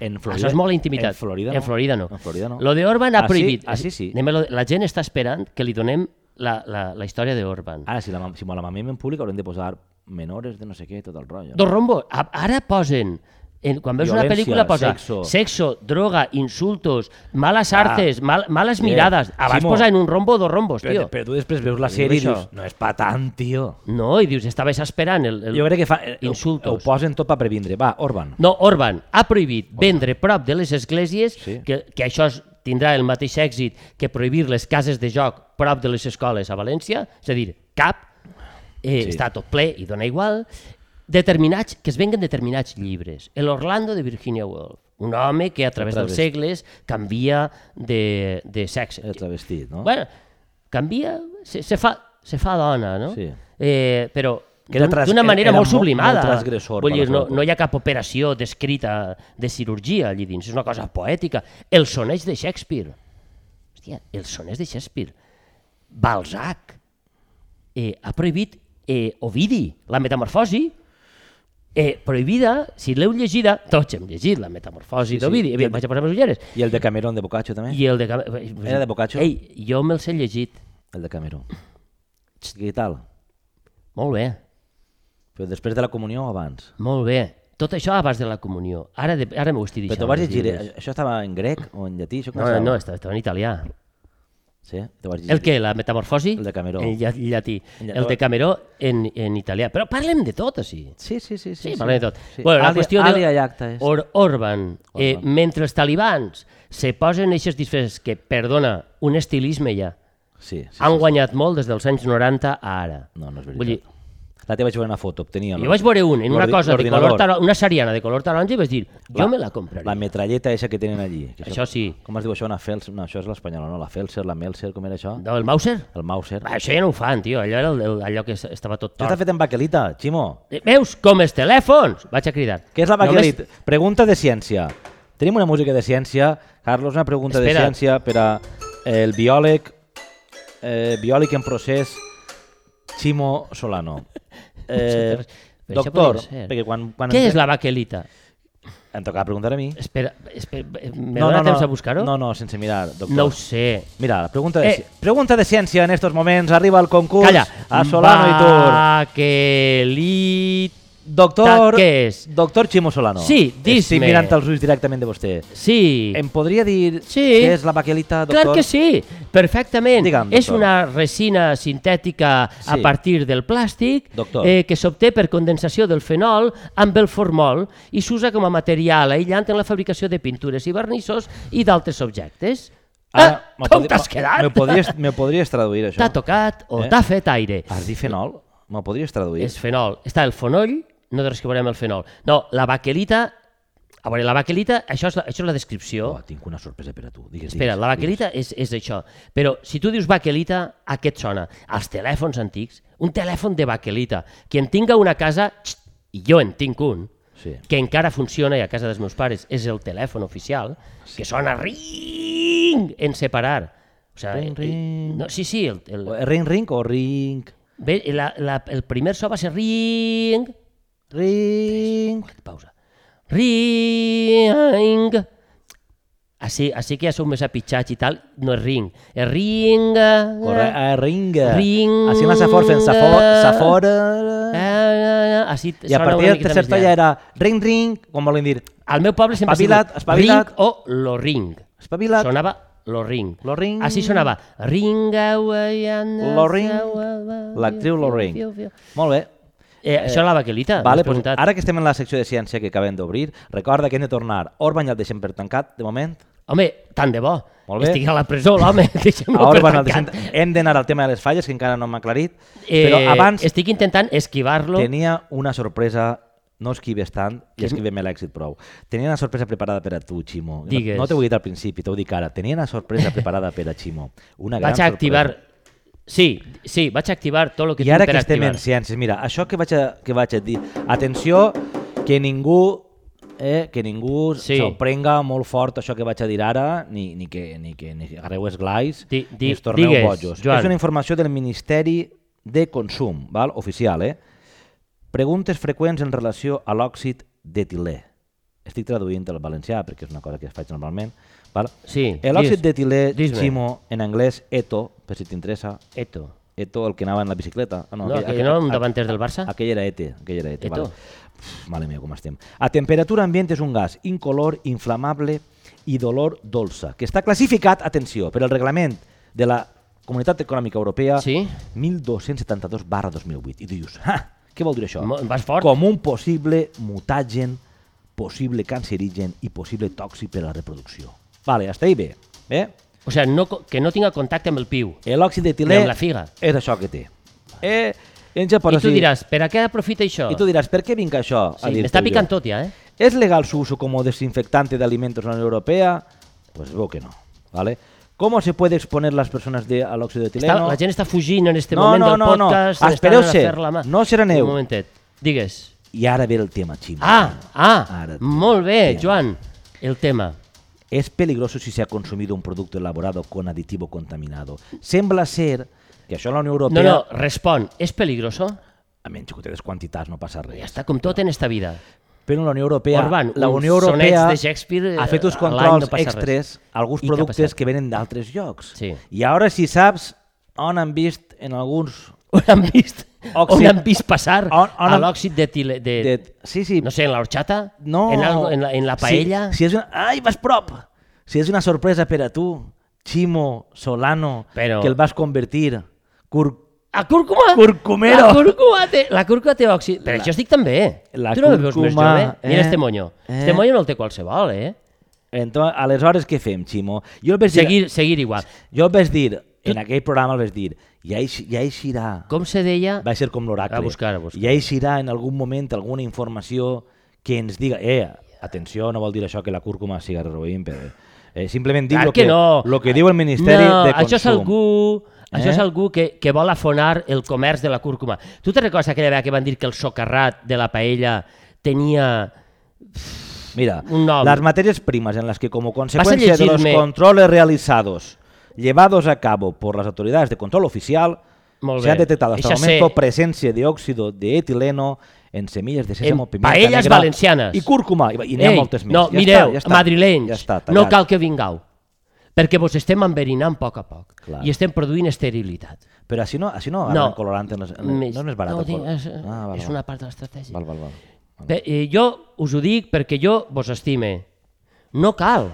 En Florida, Això és molt intimitat. En Florida no. En Florida no. En Florida no. Lo de Orban ha Ah, sí? prohibit. Ah, sí, sí. Anem lo- La gent està esperant que li donem la, la, la història de Orban. Ara, si, la, si me la mamem en públic haurem de posar menores de no sé què, tot el rotllo. Dos rombo. Ara posen, en, quan veus una pel·lícula posa sexo. sexo, droga, insultos, malas artes, mal, malas Eh, mirades. Abans Ximo. posa en un rombo dos rombos, Però, tio. però tu després veus la sèrie i dius, no és pa tant, tio. No, i dius, estaves esperant el... el... Jo crec que fa, eh, Insultos. Ho, ho posen tot per previndre. Va, Orban. No, Orban ha prohibit vendre prop de les esglésies, Sí. que, que això es- tindrà el mateix èxit que prohibir les cases de joc prop de les escoles a València, és a dir, cap, eh, Sí. està tot ple i dona igual, determinats, que es venguen determinats llibres. El Orlando de Virginia Woolf, Un home que a través dels segles canvia de, de sexe. El travestit, no? Bueno, canvia, se, se, fa, se fa dona, no? Sí. Eh, però d'una manera era molt sublimada. molt Vull dir, no, no hi ha cap operació descrita de cirurgia allí dins, és una cosa poètica. El soneix de Shakespeare. Hòstia, el soneix de Shakespeare. Balzac eh, ha prohibit eh, Ovidi, la metamorfosi, eh, prohibida, si l'heu llegida, tots hem llegit la metamorfosi Sí, sí. d'Ovidi, el- vaig a posar les ulleres, I el de Cameron de Boccaccio també? i el de... Cam- Era de Boccaccio? Ei, jo me'ls he llegit. El de Cameron. Què tal? Molt bé, Però després de la comunió o abans? molt bé. Tot això abans de la comunió. Ara, de, ara m'ho estic Però deixant. t'ho vas els llegir, eh, això estava en grec o en llatí? Això No, no, no, estava, estava en italià. Sí? El què? La metamorfosi? El de Cameró. Lla- llatí. Lla- El de Cameró en, en italià. Però parlem de tot, així. Sí, sí, sí. Sí, parlem de tot. Sí. Bueno, la Alia- qüestió Alia de és. Or Orban, eh, Orban. mentre els talibans se posen eixes disfresses que, perdona, un estilisme ja, Sí, sí, han sí, guanyat molt des dels anys 90 a ara. No, no és veritat. Vull dir, La teva vaig veure una foto, obtenia... jo vaig veure un, en una cosa de color taronja, una sariana de color taronja i vaig dir, jo La- me la compraria. La metralleta eixa que tenen allí. Que Això sí. Com es diu això? Una Felser? No, això és l'espanyola, no? La Felser, la Melser, com era això? No, el Mauser? El Mauser. Va, això ja no ho fan, tio. Allò era el, el, allò que es- estava tot Això està tort. fet en baquelita, Ximo. Eh, Veus com els telèfons? Vaig a cridar. Què és la Només- baquelita? Pregunta de ciència. Tenim una música de ciència. Carlos, una pregunta Espera. de ciència per a el biòleg, eh, biòleg en procés Ximo Solano. Eh, doctor, perquè quan... quan Què em- és la baquelita? Em tocava preguntar a mi. Espera, espera me dona temps a buscar-ho? No, no, sense mirar, doctor. No ho sé. Mira, la pregunta de, Eh. pregunta de ciència en estos moments. Arriba el concurs Calla. a Solano i Tur. Baquelita. Doctor, Què és? doctor Ximo Solano. Sí, Estic dis-me. mirant els ulls directament de vostè. Sí. Em podria dir Sí. què és la baquelita, doctor? Clar que sí, perfectament. Digue'm, és una resina sintètica a Sí. partir del plàstic Doctor. eh, que s'obté per condensació del fenol amb el formol i s'usa com a material aïllant en la fabricació de pintures i vernissos i d'altres objectes. Ara, ah, com t'has quedat? Me podries, me podries traduir això? T'ha tocat o Eh? t'ha fet aire. Has dit fenol? Me podries traduir? És fenol. Està el fonoll, no amb el fenol. No, la baquelita... A veure, la baquelita, això és la, això és la descripció. Oh, tinc una sorpresa per a tu. Digues, Espera, digues, la baquelita és, és això. Però si tu dius baquelita, a què et sona? Els telèfons antics, un telèfon de baquelita. Qui en tinga una casa, xt, i jo en tinc un, Sí. que encara funciona i a casa dels meus pares és el telèfon oficial, que sona ring en separar. O sea, Ring, eh, ring. No, sí, sí, el, el, O- Ring, ring o ring? ve, la, la, el primer so va ser ring, Ring. pausa, ring, així, així que ja som més apitxats i tal, no és ring, és ring, Corre, eh, ringa. Ring. Així la safor fent safor, safor eh, així i a partir del tercer to ja era ring, ring, com volen dir, Al meu poble sempre Espavilat, ha sigut espavilat. ring o lo ring. espavilat. Sonava lo ring. Lo ring. Així sonava. Ring, Lo ring. L'actriu Lo ring. Molt bé. Eh, això és la baquelita. Vale, pues, preguntat. ara que estem en la secció de ciència que acabem d'obrir, recorda que hem de tornar. Orban ja el deixem per tancat, de moment. Home, tant de bo. Molt bé. Estic a la presó, l'home. Orban el deixem... Hem d'anar al tema de les falles, que encara no m'ha aclarit. Eh, però abans Estic intentant esquivar-lo. tenia una sorpresa no esquives tant i esquivem l'èxit prou. Tenia una sorpresa preparada per a tu, Ximo. No- Digues. No t'ho he dit al principi, t'ho dic ara. Tenia una sorpresa preparada per a Ximo. Una gran Vaig a activar... Sí, sí, vaig a activar tot el que I ara tinc que per estem activar. en ciències, mira, això que vaig a, que vaig a dir, atenció, que ningú eh, que ningú Sí. prenga molt fort això que vaig a dir ara, ni, ni que, ni que ni agarreu esglais, Di- di- ni es torneu digues, bojos. Joan. És una informació del Ministeri de Consum, val? oficial, eh? Preguntes freqüents en relació a l'òxid d'etilè. Estic traduint el valencià perquè és una cosa que faig normalment. Val? Sí, L'òxid d'etilè. Ximo, en anglès, ETO, per si t'interessa, Eto. Eto, el que anava en la bicicleta. Ah, No, aquell- aquell aquell- no, un aquell- davanter del Barça? Aquell era ETE. Aquell era ETE, Eto. vale. Uf, mare meva, com estem. A temperatura ambient és un gas incolor, inflamable i d'olor dolça, que està classificat, atenció, per el reglament de la Comunitat Econòmica Europea Sí? 1272 barra 2008. I dius, ah, què vol dir això? Vas fort? Com un possible mutagen, possible cancerigen i possible tòxic per a la reproducció. Vale, hasta ahí bé. Bé? O sigui, no, que no tinga contacte amb el piu. L'òxid Ni d'etilè amb la figa. és això que té. Eh, en Japó, I tu diràs, per a què aprofita això? I tu diràs, per què vinc això sí, dir M'està picant tot ja, eh? ¿Es legal su uso como desinfectante de alimentos en la Unión Europea? Pues veo que no, ¿vale? ¿Cómo se puede exponer las personas de, al óxido de Està, etileno? la gent està fugint en este No, moment no, del no, no. podcast. Espereu-se. estan a fer la mà. No sereneu. Un momentet. Digues. I ara ve el tema, Ximo. Ah, ah, Ara, molt bé, tema. Joan, el tema. Es peligroso si se ha consumido un producto elaborado con aditivo contaminado. Sembla ser que això a la Unió No, Europea... no, respon. És peligroso? A menys que des quantitats no passa res. Ja està, com tot en esta vida. Però la Unió Europea, Orban, la Unió Europea de Shakespeare, ha fet uns eh, controls no extres a alguns I productes que venen d'altres llocs. Sí. I ara si saps on han vist en alguns... On han vist, on Òxid. han vist passar On- on a l'òxid de, tile, de, De, sí, sí. no sé, en la horchata? No. En, algo, en, la, en la paella? Si, si és una... Ai, vas prop! Si és una sorpresa per a tu, Ximo Solano, Però- que el vas convertir cur... A cúrcuma? Curcumero. La cúrcuma té, la cúrcuma té òxid. Però això estic també. La tu no me veus més cúrcuma, jove? Mira eh? este moño. Eh? Este moño no el té qualsevol, eh? Entonces, aleshores què fem, Ximo? Jo el vaig dir, Seguir, seguir igual. jo el vaig dir, en aquell programa el vaig dir, ja, eix, ja eixirà, Com se deia? va ser com l'oracle, A buscar, a buscar. ja eixirà en algun moment alguna informació que ens diga, eh, atenció, no vol dir això que la cúrcuma siga heroïn, però eh, simplement dic lo que que, no. lo que diu el Ministeri no, de Consum. Això és algú, això Eh? és algú que, que vol afonar el comerç de la cúrcuma. Tu te recordes aquella vegada que van dir que el socarrat de la paella tenia... Mira, Un nom. las materias primas en las que como consecuencia de los controles realizados llevados a cabo por las autoridades de control oficial, Molt se bé. ha detectado hasta el momento sé. presencia de óxido de etileno en semillas de sésamo, En pimienta paelles negra valencianes. i cúrcuma. I, i n'hi ha Ei, moltes més. No, ja mireu, està, ja està. madrilenys, ja està, no cal que vingau, perquè vos estem enverinant a poc a poc Clar. i estem produint esterilitat. Però així no, així no, No. colorant en les, en Més- no és barat. No, dic, és, ah, val, és val. una part de l'estratègia. Val, val, val. Bé, eh, jo us ho dic perquè jo vos estime. No cal.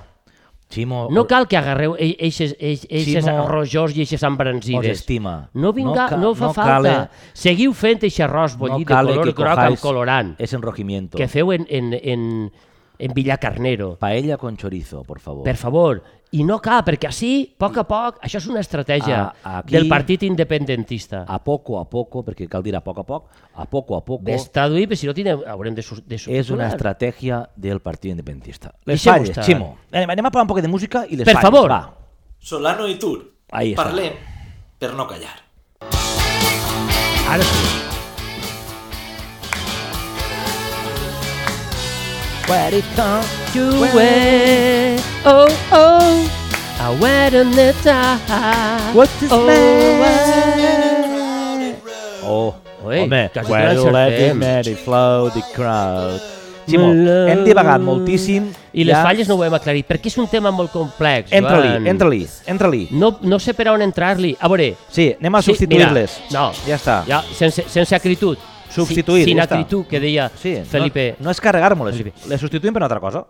Ximo, No cal que agarreu ei- eixes, eix- eixes Ximo, rojors i eixes embranzides. estima. No, vinga, ca- no, fa no falta. cale- Seguiu fent eixe arròs bullit de cale color groc amb colorant Ese enrojimiento. que feu en, en, en, en Villacarnero. Paella con chorizo, por favor. Per favor. I no cal, perquè així, a poc a poc, això és una estratègia A- aquí- del partit independentista. a poco a poco, perquè cal dir a poc a poc, a poco a poco, Ves traduir, però si no tindrem, haurem de, de és una subtitular. estratègia del Partit Independentista. Les Deixeu-ho falles, estar. Ximo. Anem, anem a parlar un poc de música i les Per falles. favor. Va. Solano i Tur. Ahí està. Parlem per no callar. Ara sí. Where it come, You were, oh, oh, I went on the time. What is oh, man? Oh, Ui, home, l'encertem. let it merry flow the crowd. Ximo, Love. hem divagat moltíssim. I les ja. falles no ho hem aclarit, perquè és un tema molt complex, Entra-li, entra-li, entra-li. No, no sé per on entrar-li. A veure... Sí, anem a sí, substituir-les. No, Ja està. Ja, sense, sense acritud. Substituir, Sin acritud, que deia Sí, Felipe. No, no és carregar-me-les, Felipe. les substituïm per una altra cosa.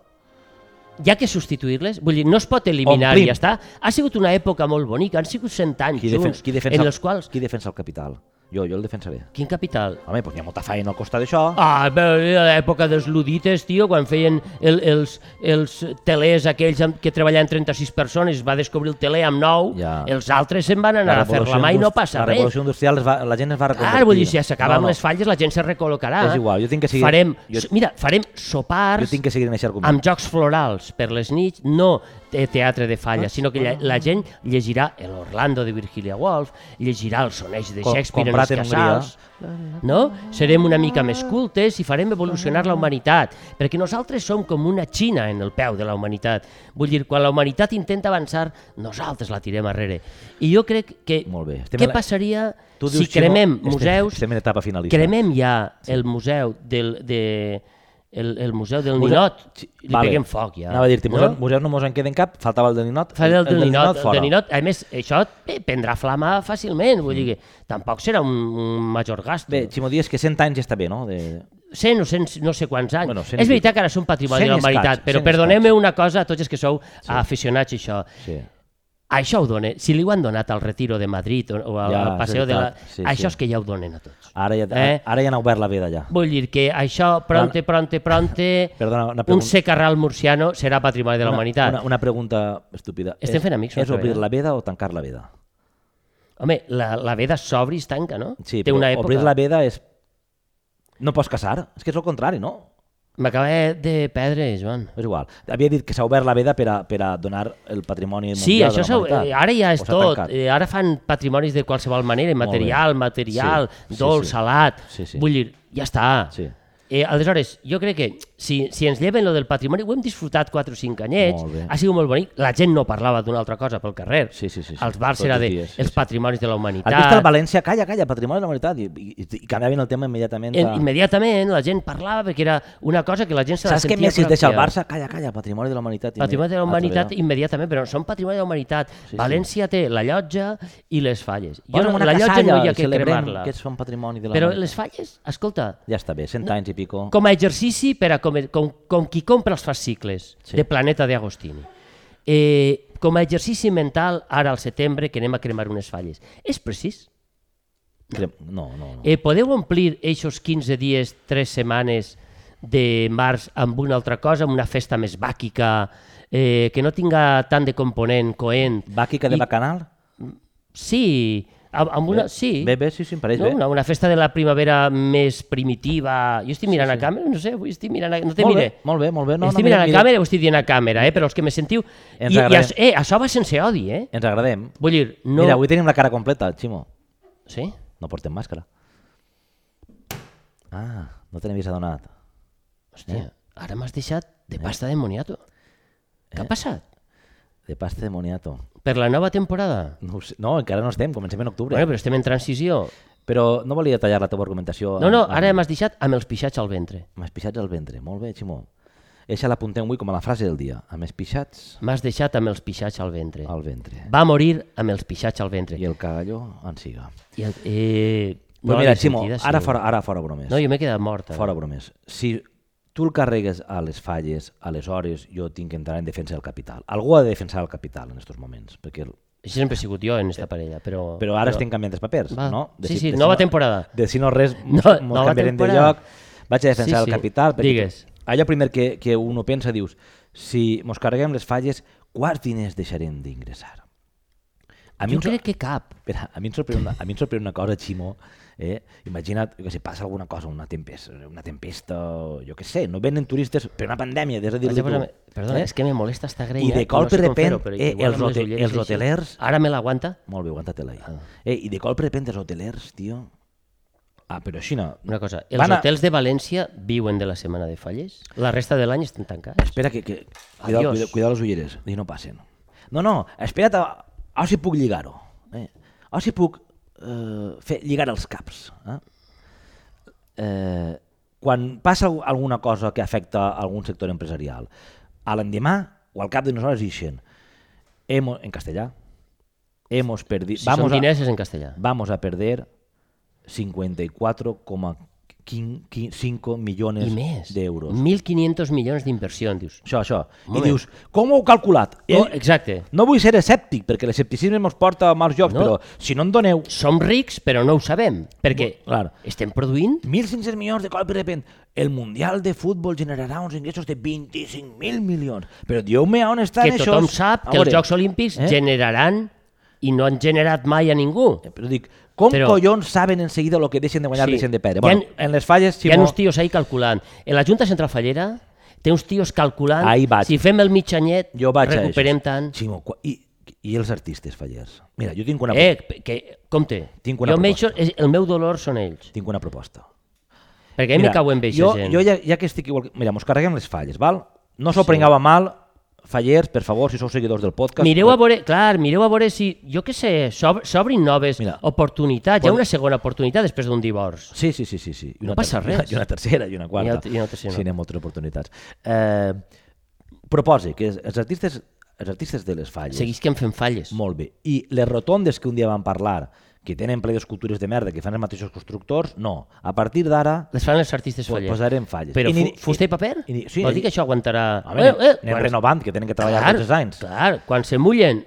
Hi ha que substituir-les? Vull dir, no es pot eliminar Omplim. i ja està. Ha sigut una època molt bonica, han sigut 100 anys Qui, defen junts, qui, defensa, en els quals... qui defensa el capital? Jo, jo el defensaré. Quin capital? Home, doncs hi ha molta feina al costat d'això. Ah, bé, a l'època dels ludites, tio, quan feien el, els, els telers aquells amb, que treballaven 36 persones, es va descobrir el teler amb 9, Ja. els altres se'n van anar a fer la mà i no passa la res. revolució industrial va, la gent es va reconvertir. Clar, vull dir, si s'acaben no, no. les falles, la gent se recol·locarà. És igual, jo tinc que seguir- Farem, jo- Mira, farem sopars Jo tinc que seguir amb jocs florals per les nits, no teatre de falles, sinó que lla- la gent llegirà l'Orlando de Virginia Woolf, llegirà el soneig de Shakespeare en els en Hongria. casals, no? Serem una mica més cultes i farem evolucionar la humanitat, perquè nosaltres som com una Xina en el peu de la humanitat. Vull dir, quan la humanitat intenta avançar, nosaltres la tirem arrere. I jo crec que... Molt bé. Estem Què la- passaria Tu si dius, Ximo, cremem estem- museus Estem en etapa finalista. Cremem ja el museu del, de, el, el museu del Museu- Ninot, Sí, li vale. peguem foc ja. Anava a dir-te, no? museus, museus no mos en queden cap, faltava el del Ninot. Fa el, del Ninot, el, fora. del Ninot, a més, això eh, prendrà flama fàcilment, vull dir que tampoc serà un, un major gasto. Bé, Ximo, dies que 100 anys ja està bé, no? De... 100 o 100, no sé quants anys. Bueno, cent és i veritat que ara són patrimoni de la humanitat, però cent i perdoneu-me una cosa a tots els que sou aficionats a això. Sí. Això ho donen, si li ho han donat al Retiro de Madrid o, o al, Ja, Paseo de la... sí, això sí. és que ja ho donen a tots. Ara ja, Eh? ara ja han obert la veda, ja. Vull dir que això, pronte, pronte, pronte, Perdona, una un pregunta. secarral murciano serà patrimoni de la una, humanitat. Una, una pregunta estúpida. Estem És- fent amics, És obrir sabia. la veda o tancar la veda? Home, la, la veda s'obre i es tanca, no? Sí, Té però una època. obrir la veda és... No pots casar, és que és el contrari, no? M'acaba de perdre, Joan. És igual. Havia dit que s'ha obert la veda per a, per a donar el patrimoni Sí, mundial això de eh, ara ja és tot. tancat? Eh, ara fan patrimonis de qualsevol manera, material, material, Sí, sí, dolç, sí. salat. Sí, sí. Vull dir, ja està. Sí. Eh, aleshores, jo crec que si, si ens lleven lo del patrimoni, ho hem disfrutat 4 o 5 anyets, ha sigut molt bonic, la gent no parlava d'una altra cosa pel carrer. Sí, sí, sí, sí. Els bars era de dies, sí, els sí. patrimonis de la Has humanitat. vist el València? Calla, calla, patrimoni de la humanitat. I, i, i canviaven el tema immediatament. En, A... immediatament la gent parlava perquè era una cosa que la gent se la Saps què sentia Messi es deixa el pròpia. Barça? Calla, calla, patrimoni de la humanitat. Patrimoni de la humanitat dia. immediatament, però són patrimoni de la humanitat. sí. València té la llotja i les falles. Jo, no- la llotja no hi ha que cremar-la. Que són patrimoni de la Però humanitat. les falles, escolta, Ja està bé, 100 anys i pico. com a exercici per a com, com, com qui compra els fascicles Sí. de Planeta de Agostini. Eh, com a exercici mental, ara al setembre, que anem a cremar unes falles. És precís? Crem- No, no, no. Eh, podeu omplir eixos 15 dies, 3 setmanes de març amb una altra cosa, amb una festa més bàquica, eh, que no tinga tant de component coent. Bàquica de I- bacanal? Sí, amb, amb una... Sí, Bé, bé, sí, sí, em pareix no? bé. una, una festa de la primavera més primitiva. Jo estic mirant a càmera, no sé, avui estic mirant a... No te molt mire. bé, molt bé, molt bé. No, estic no, mirant mira, a càmera o estic dient a càmera, eh? però els que me sentiu... Ens I, i agradem. això, eh, això va sense odi, eh? Ens agradem. Vull dir, no... Mira, avui tenim la cara completa, Ximo. Sí? No portem màscara. Ah, no te n'havies adonat. Hòstia, ara m'has deixat de pasta de moniato. Què ha passat? De pasta de moniato. Per la nova temporada? No, sé. no, encara no estem, comencem en octubre. Bueno, però estem en transició. Però no volia tallar la teva argumentació. No, no, amb- ara m'has deixat amb els pixats al ventre. Amb espixats al ventre. Molt bé, Ximó. Eixa l'apuntem avui com a la frase del dia. Amb espixats M'has deixat amb els pixats al ventre. al ventre. Va morir amb els pixats al ventre. I el cagalló en siga. I el, eh, Però no mira, l'he Ximo, sentida, ara fora, ara fora bromes. No, jo m'he quedat mort. ara. Fora bromes. Si tu el carregues a les falles, aleshores jo tinc que entrar en defensa del capital. Algú ha de defensar el capital en aquests moments, perquè el... Això sempre he sigut jo en esta parella, però... però ara estem canviant els papers, Va. no? Sí, sí, si nova no, temporada. De si no res, No, mos, canviarem de temporada. lloc. Vaig a defensar Sí, el sí. capital. perquè Digues. Allò primer que, que uno pensa, dius, si mos carreguem les falles, quants diners deixarem d'ingressar? A Jo em sor- crec que cap. Espera, a mi em sorprèn una, a mi em sorprèn una cosa, Ximo, eh? imagina't que si passa alguna cosa, una tempesta, una tempesta, jo què sé, no venen turistes per una pandèmia, des de dir-li tu. Perdona, eh? és que me molesta esta grenya. I de cop, sé de com fer-ho, repent, eh, els amb les hote- ulleres els així. hotelers- Ara me l'aguanta? Molt bé, aguanta-te-la Ah. Eh, I de cop de repente els hotelers, tio... Ah, però així no. Una cosa, els Van a- hotels de València viuen de la setmana de falles? La resta de l'any estan tancats? Espera que... que cuidado, Adiós. cuidado, cuidado les ulleres, i no passen. No, no, espera't a, a si puc lligar-ho. Eh? A si puc eh, fer, lligar els caps. Eh? Eh, quan passa alguna cosa que afecta algun sector empresarial, a l'endemà o al cap d'unes hores ixen, hemos, en castellà, hemos perdido... Si vamos a, en castellà. Vamos a perder 54, 5 milions d'euros. 1.500 milions d'inversió, dius. Això, això. Moment. I dius, com ho heu calculat? No, exacte. No vull ser escèptic, perquè l'escepticisme ens porta a mals jocs, no. però si no en doneu... Som rics, però no ho sabem, perquè no, clar. estem produint... 1.500 milions de cop i repent. El Mundial de Futbol generarà uns ingressos de 25.000 milions. Però dieu-me on estan això. Que tothom això... sap que els Jocs Olímpics eh? generaran i no han generat mai a ningú. Eh, però dic, com Però- collons saben en seguida el que deixen de guanyar, Sí. deixen de perdre? Bueno, en les falles, Hi ha Ximo, uns tios ahí calculant. En la Junta Central Fallera té uns tios calculant Ahí vaig. si fem el mig anyet jo vaig recuperem tant. Ximo, i, i els artistes fallers? Mira, jo tinc una, Eh, que, compte, Tinc una jo proposta. és- el meu dolor són ells. tinc una proposta. Perquè a mi me cau en veixa jo, gent. jo ja, ja que estic igual... Mira, mos carreguem les falles, val? No s'ho prengueu a mal, fallers, per favor, si sou seguidors del podcast. Mireu a veure, clar, mireu a veure si, jo què sé, s'ob- s'obrin noves Mira. oportunitats. Hi ha una segona oportunitat després d'un divorç. Sí, sí, sí, sí. sí. I No passa res. I una tercera i una quarta. I una- i una tercera. Sí, n'hi ha moltes oportunitats. Eh, propose que els artistes, els artistes de les falles... Seguisquem fent falles. Molt bé. I les rotondes que un dia vam parlar, que tenen ple d'escultures de merda, que fan els mateixos constructors, no. A partir d'ara Les fan els artistes fallers. posarem falles. Però I fusta i paper? i ni- sí, Vol dir que això aguantarà... Home, anem, anem renovant, que tenen que treballar clar, tots els anys. Clar, quan se mullen,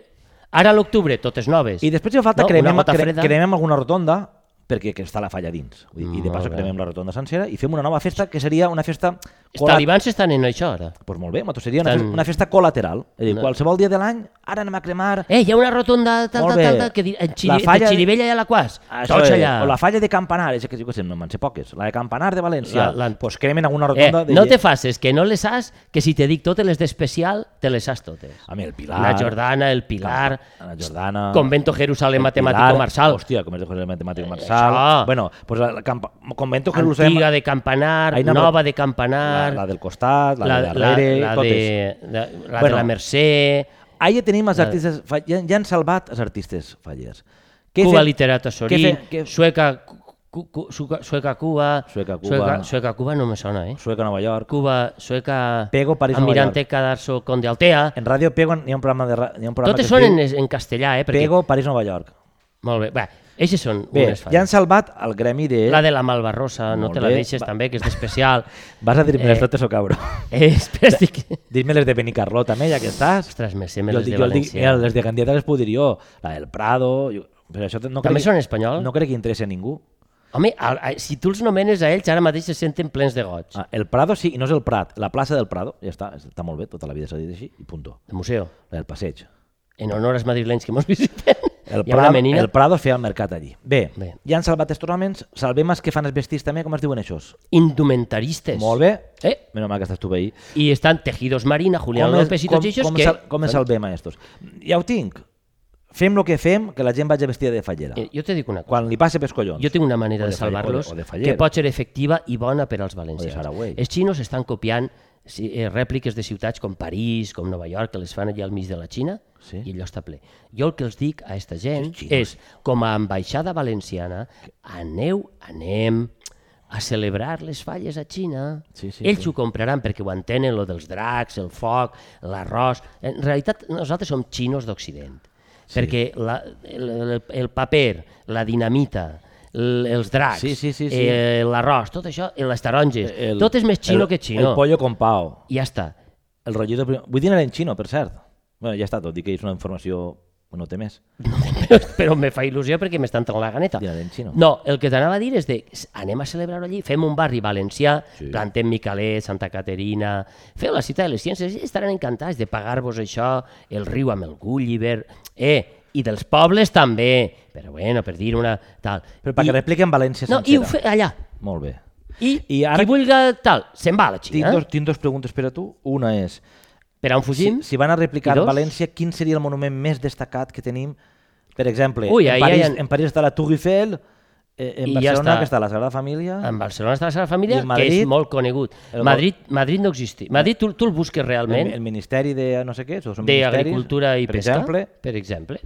ara a l'octubre, totes noves. I després si fa falta No, cremem, cre, cremem alguna rotonda perquè que està la falla dins. Vull dir, I de bé. cremem la rotonda sencera i fem una nova festa que seria una festa... Els talibans estan en això ara. Pues molt bé, nosaltres seria una, Estan- festa, una festa col·lateral. És dir, No. qualsevol dia de l'any ara anem a cremar... Eh, hi ha una rotonda tal, tal, tal, tal, que en La Xiri, falla- de Xirivella i Alaquàs. Això Tots és, allà. O la falla de Campanar, és que què sé, no me'n sé poques. La de Campanar de València. La- la- pues cremen alguna Eh, rotonda de... no te faces, que no les has, que si te dic totes les d'especial, te les has totes. A mi, el Pilar... La Jordana, el Pilar, La Jordana... Convento Matemático Pilar, Marsal, Hòstia, Convento Jerusalén Matemático Eh, Marsal. això. Bueno, pues la, la campa, Convento Jerusalén... Antiga de Campanar, Nova de La, Campanar, la del costat, la, la, de darrere, la, la, totes. de, la, la Bueno. de la Mercè, Ahí tenim els La- artistes... Ja, ja han salvat els artistes fallers. Què Cuba fe- Literato Sorí, fe- què- Sueca, sueca, Sueca Cuba, Sueca Cuba. Sueca, Sueca Cuba no me sona, eh? Sueca, Nova York. Cuba, Sueca, Pego, París, Nova Almirante Cadarso, Conde Altea, En Ràdio Pego hi ha un programa de... Hi ha un programa totes que són en, en castellà, eh? Perquè, Pego, París, Nova York. Molt bé, va, eixes són Bé, unes ja han falles. salvat el gremi de... La de la Malvarrosa, no te la bé. deixes Va. també, que és d'especial. Vas a dir-me-les Eh, totes o cabró? Eh, espera, estic... Dir-me les de Benicarló també, ja que estàs. Ostres, me sé me les de el dic, València. mira, les de Gandieta les puc dir jo. La del Prado... Jo, però això no També crec, són espanyol? No crec que interessi a ningú. Home, a, a, si tu els nomenes a ells, ara mateix se senten plens de goig. Ah, el Prado sí, i no és el Prat. La plaça del Prado, ja està, està molt bé, tota la vida s'ha dit així, i punto. De museu. Del passeig. En honor als madrilenys que mos visiten. El, Hi ha Prado, menina. el Prado feia el mercat allí. Bé, Bé. ja han salvat els tornaments, salvem els que fan els vestits també, com es diuen això? Indumentaristes. Molt bé. Eh? Menys mal que estàs tu ahí. I estan Tejidos Marina, Julián com, López i tots ells com, que... sal, com salvem a estos? Ja ho tinc. Fem el que fem, que la gent vagi vestida de fallera. Eh, Jo te dic una cosa. Quan li passe pels collons. Jo tinc una manera O de de salvar-los que pot ser efectiva i bona per als valencians. Els xinos estan copiant eh, rèpliques de ciutats com París, com Nova York, que les fan allà al mig de la Xina, Sí. i allò està ple. Jo el que els dic a aquesta gent xinos. és, com a ambaixada valenciana, aneu, anem a celebrar les falles a Xina. Sí, sí, Ells sí. ho compraran perquè ho entenen, lo dels dracs, el foc, l'arròs... En realitat, nosaltres som xinos d'Occident. Sí. Perquè la, el, el, el paper, la dinamita, els dracs, Sí, sí, sí, sí. eh, l'arròs, tot això, i les taronges, El- tot és més xino el, que xino. El pollo con pao. I ja està. El rollito... prim- Vull dir en xino, per cert. Bueno, ja està, tot i que és una informació... No té més. Però me fa il·lusió perquè m'està entrant la ganeta. En xino. No, el que t'anava a dir és de anem a celebrar allí, fem un barri valencià, Sí. plantem Micalet, Santa Caterina, feu la ciutat de les ciències, i estaran encantats de pagar-vos això, el riu amb el Gulliver, eh, i dels pobles també, però bueno, per dir una tal. Però perquè I, repliquen València no, i ho sencera. fe allà. Molt bé. I, I ara- qui vulga tal, se'n va a la Tinc, Xina. dos, tinc dos preguntes per a tu. Una és, Per on fugim? si, si van a replicar? València, quin seria el monument més destacat que tenim? Per exemple, Ui, en, ahí París, ha- en París està la Tour Eiffel, eh, en I ja Barcelona està. que està la Sagrada Família... En Barcelona està la Sagrada Família, en que Madrid? és molt conegut. El- Madrid, Madrid no existeix. Madrid tu, tu el busques el, realment, el Ministeri de no sé què, d'Agricultura i per Pesca, exemple, per exemple.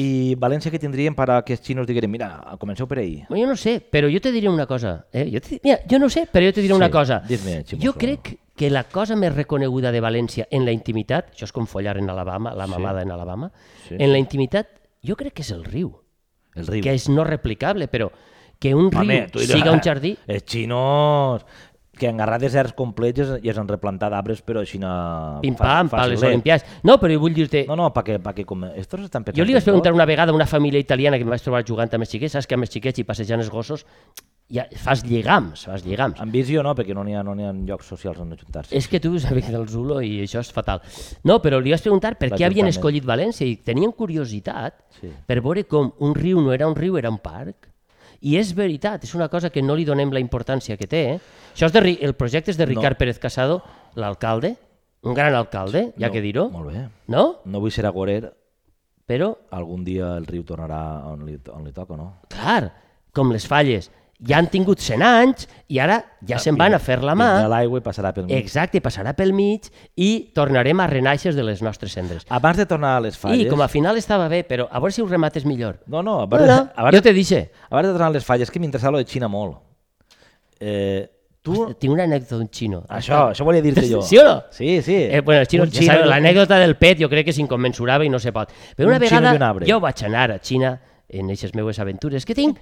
i València que tindríem per a que els xinos digueren, mira, comenceu per ahir. Jo no sé, però jo te diré una cosa. Eh? Jo, te, mira, jo no sé, però jo te diré Sí, una cosa. Jo crec que la cosa més reconeguda de València en la intimitat, això és com follar en Alabama, la Sí. mamada en Alabama, Sí, en la intimitat jo crec que és el riu, El riu. que és no replicable, però que un Home, riu siga un jardí... Els xinos que han agarrat deserts complets i es- han replantat arbres, però així na... Pim-pam, pa les. Olimpiades. No, però jo vull dir-te... No, no, perquè, perquè com... Estos estan Jo li vaig preguntar una vegada a una família italiana que em vaig trobar jugant amb els xiquets, saps que amb els xiquets i passejant els gossos ja fas lligams, fas lligams. En visió no, perquè no n'hi ha, no ha llocs socials on ajuntar-se. És que tu amic del Zulo i això és fatal. No, però li vas preguntar per què havien L'Ajuntament. escollit València i tenien curiositat Sí. per veure com un riu no era un riu, era un parc. I és veritat, és una cosa que no li donem la importància que té. Eh? Això és de, el projecte és de Ricard Pérez Casado, l'alcalde, un gran alcalde, ja No, que dir-ho, Molt bé. no? No vull ser agorer, Però, algun dia el riu tornarà on li, on li toca, no? clar, com les falles, ja han tingut 100 anys i ara ja se'n van a fer la mà. Vindrà l'aigua i passarà pel mig. Exacte, passarà pel mig i tornarem a renaixes de les nostres cendres. Abans de tornar a les falles... I com a final estava bé, però a veure si ho remates millor. No, no, No, abans, no, abans, jo te dice. abans de tornar a les falles, que m'interessa lo de Xina molt. Eh, tu... Tinc una anècdota d'un xino. Això, això volia dir-te jo. Sí o no? Sí, sí. Eh, bueno, els xinos, Un ja xino- l'anècdota del pet jo crec que és incommensurable i no se pot. Però una Un xino un vegada arbre. jo vaig anar a Xina en aquestes meves aventures que tinc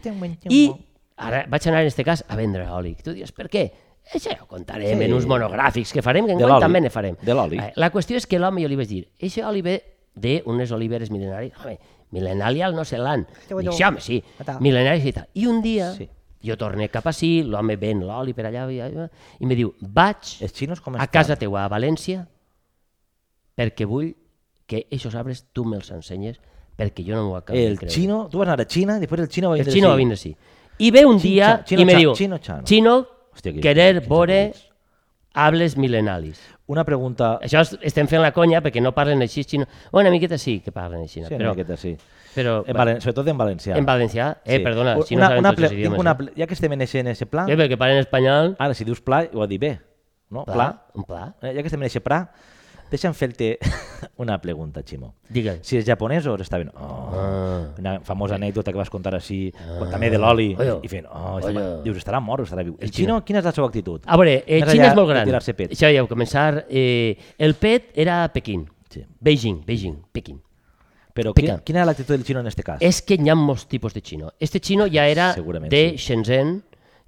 i ara vaig anar en este cas a vendre oli. Tu dius, per què? Això ja ho contarem Sí. en uns monogràfics que farem, que De enguany també ne farem. De l'oli. Eh, La qüestió és que l'home jo li vaig dir, això oli ve d'unes oliveres mil·lenàries. Home, mil·lenàries no se l'han. Dic, sí, home, sí, mil·lenàries i tal. I un dia Sí. jo torné cap ací, l'home ven l'oli per allà, i, i me diu, vaig Els xinos com a casa teua, a València, perquè vull que aquests arbres tu me'ls ensenyes perquè jo no m'ho acabo de El creure. chino, tú vas a anar a China y después el chino va a El xino va vindre així. I ve un dia i me diu, Hòstia, que- querer que- hables milenalis. Una pregunta... Això es- estem fent la conya perquè no parlen així xino. Bueno, una miqueta sí que parlen així, Sí, però, una miqueta, sí. però En valen, sobretot en valencià. en valencià, eh, Sí. perdona, si no una, saben una tots els idiomes. una eh? ja que estem en ese, en ese pla, Eh, perquè parlen espanyol, ara si dius pla, ho ha dir bé. No? pla, Pla. un pla, Eh, ja que estem en ese pla, deixa'm fer-te una pregunta, Ximo. digue'l. Si els japonesos estaven... Oh, Ah. Una famosa anècdota que vas contar així, quan també de l'oli, i fent... Oh, Oye. estarà, dius, estarà mort o estarà viu? El El xino. xino, quina és la seva actitud? A veure, eh, Més Xina enllà és molt gran. Això ja heu començar. Eh, el pet era a Pequín. Sí. Beijing, Beijing, Pequín. Però Pica. quina, quina és l'actitud del xino en este cas? És que hi ha molts tipus de xino. Este xino ja era Segurament de sí.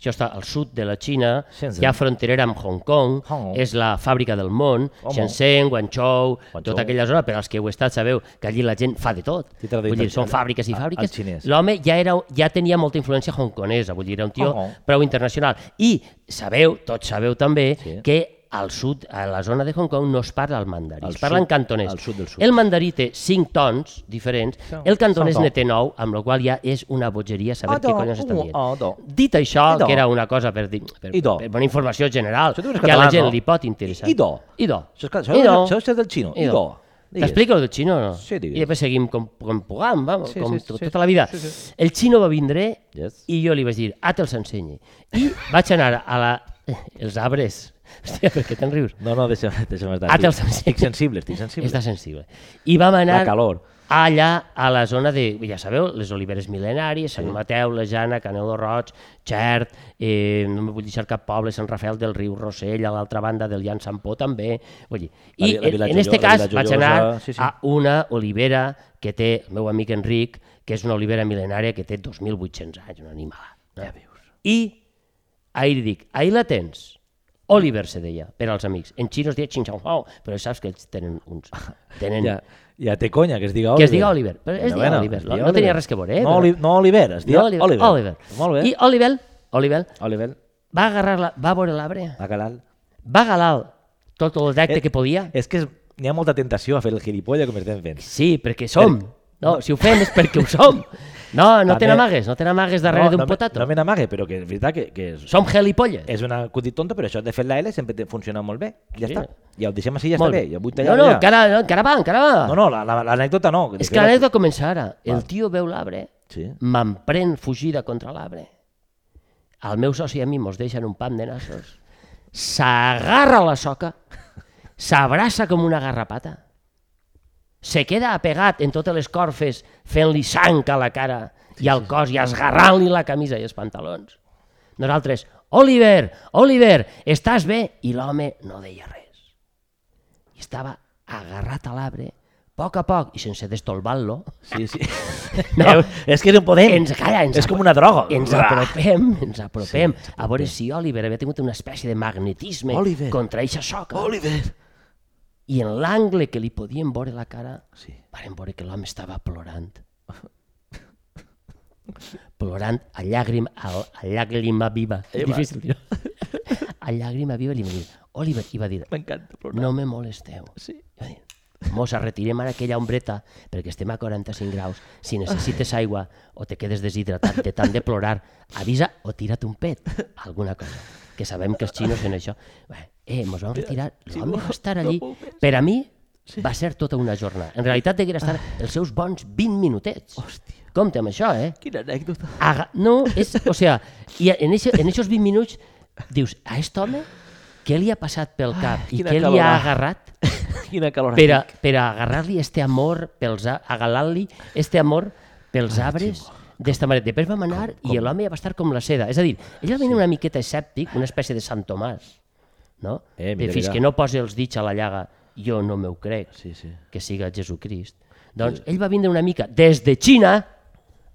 Això està al sud de la Xina, Shenzhen. ja fronterera amb Hong Kong, Hong Kong. és la fàbrica del món, Home. Shenzhen, Guangzhou, Guangzhou. tota aquella zona, per als que heu estat sabeu que allí la gent fa de tot. Sí, Vull dir, són fàbriques i fàbriques. L'home ja, era, ja tenia molta influència hongkonesa, vull dir, era un tio Hong prou internacional. I sabeu, tots sabeu també, Sí. que al sud, a la zona de Hong Kong, no es parla el mandarí, Al es parla en sud- cantonès. al sud del sud. El mandarí té cinc tons diferents, Son- el cantonès tons. té nou, amb la qual ja és una bogeria saber Ah, què do, collons estan uh, dient. ah, do. Dit això, I do. que era una cosa per, dir, per, I do. per bona informació general, que a la català, gent no? li pot interessar. I do. I do. Això és, això, I do. això és del xino. I do. Digues. T'explico el del xino o no? Sí, digues. I després seguim com, com pugam, vamos, Sí, com sí, to- sí, tota la vida. sí, sí. El xino va vindre Yes. i jo li vaig dir, ah, te'ls ensenyi. I vaig anar a la... els arbres. Hòstia, per què te'n rius? No, no, deixa'm, deixa'm estar. Ah, Estic- ensenyo. Estic sensible, estic sensible. Està sensible. I vam anar La calor. allà a la zona de, ja sabeu, les oliveres mil·lenàries, Sant Mateu, la Jana, Canelo Roig, Xert, eh, no me vull deixar cap poble, Sant Rafael del Riu, Rossell, a l'altra banda del Llan Sant Pó també. Vull dir. La I vi- la en, la cas vaig anar sí, sí. a una olivera que té el meu amic Enric, que és una olivera mil·lenària que té 2.800 anys, una animala. No? Ja veus. I ahir dic, ahir la tens. Oliver se deia, per als amics. En xino es deia Xing Chong Hao, però saps que ells tenen uns... Tenen... Ja, ja té conya que es diga Que Oliver. es diga Oliver, però es diga Oliver, es no- tenia res que veure, eh, No, però- no Oliver, es diga No, Oliver. Oliver. Oliver. Molt bé. I Oliver, Oliver Oliver, va agarrar la, va veure l'arbre, va calar. va galar tot el dacte Eh, que podia. És que n'hi ha molta tentació a fer el gilipolla com estem fent. Sí, perquè som. No, si ho fem és perquè ho som. No, no També- te n'amagues, no te n'amagues darrere no, d'un no, potato. No me n'amague, però que és veritat que, que és, Som gelipolles. és una acudit tonta, però això de fer la L sempre te funciona molt bé. Ja Sí. està. Ja ho deixem així, ja Molt està bé. Ja vull no, tallar no, ja. encara, no, encara va, encara va. No, no, la- la- l'anècdota no. és que l'anècdota comença ara. El tio veu l'arbre, Sí. m'emprèn fugida contra l'arbre. El meu soci i a mi mos deixen un pam de nassos. S'agarra la soca, s'abraça com una garrapata, se queda apegat en totes les corfes fent-li sang a la cara i al cos i esgarrant-li la camisa i els pantalons. Nosaltres, Oliver, Oliver, estàs bé? I l'home no deia res. I estava agarrat a l'arbre, a poc a poc, i sense destolvar-lo, Sí, sí. No. És que un poder. ens, calla, ens és com una droga. ens Uah. apropem, ens apropem, a veure si Oliver havia tingut una espècie de magnetisme Oliver. contra eixa soca. Oliver. I en l'angle que li podíem veure la cara, Sí. vàrem veure que l'home estava plorant. plorant a llàgrima, a, a llàgrima viva. Eh, difícil dir A llàgrima viva li va dir, Oliver, i va dir, no me molesteu. Sí. I va dir, Mossa, retirem ara aquella ombreta perquè estem a 45 graus. Si necessites aigua o te quedes deshidratat de tant de plorar, avisa o tira't un pet, alguna cosa. Que sabem que els xinos fent això. Bé, eh, mos vam retirar, l'home va estar allí. Per a mi va ser tota una jornada. En realitat deguera estar els seus bons 20 minutets. Hòstia. Compte amb això, eh? Quina anècdota. Aga no, és, o sea, i en, esos 20 minuts dius, a aquest home què li ha passat pel cap i quina què li calor. ha agarrat Quina calor. per, a, per a agarrar-li este amor, pels, a- agarrar-li este amor pels arbres d'esta manera. Després vam anar i l'home ja va estar com la seda. És a dir, ell va venir una miqueta escèptic, una espècie de Sant Tomàs, no? Eh, mira, fins mira. que no posi els dits a la llaga, jo no m'ho crec Sí, sí. que siga Jesucrist. Doncs ell va vindre una mica des de Xina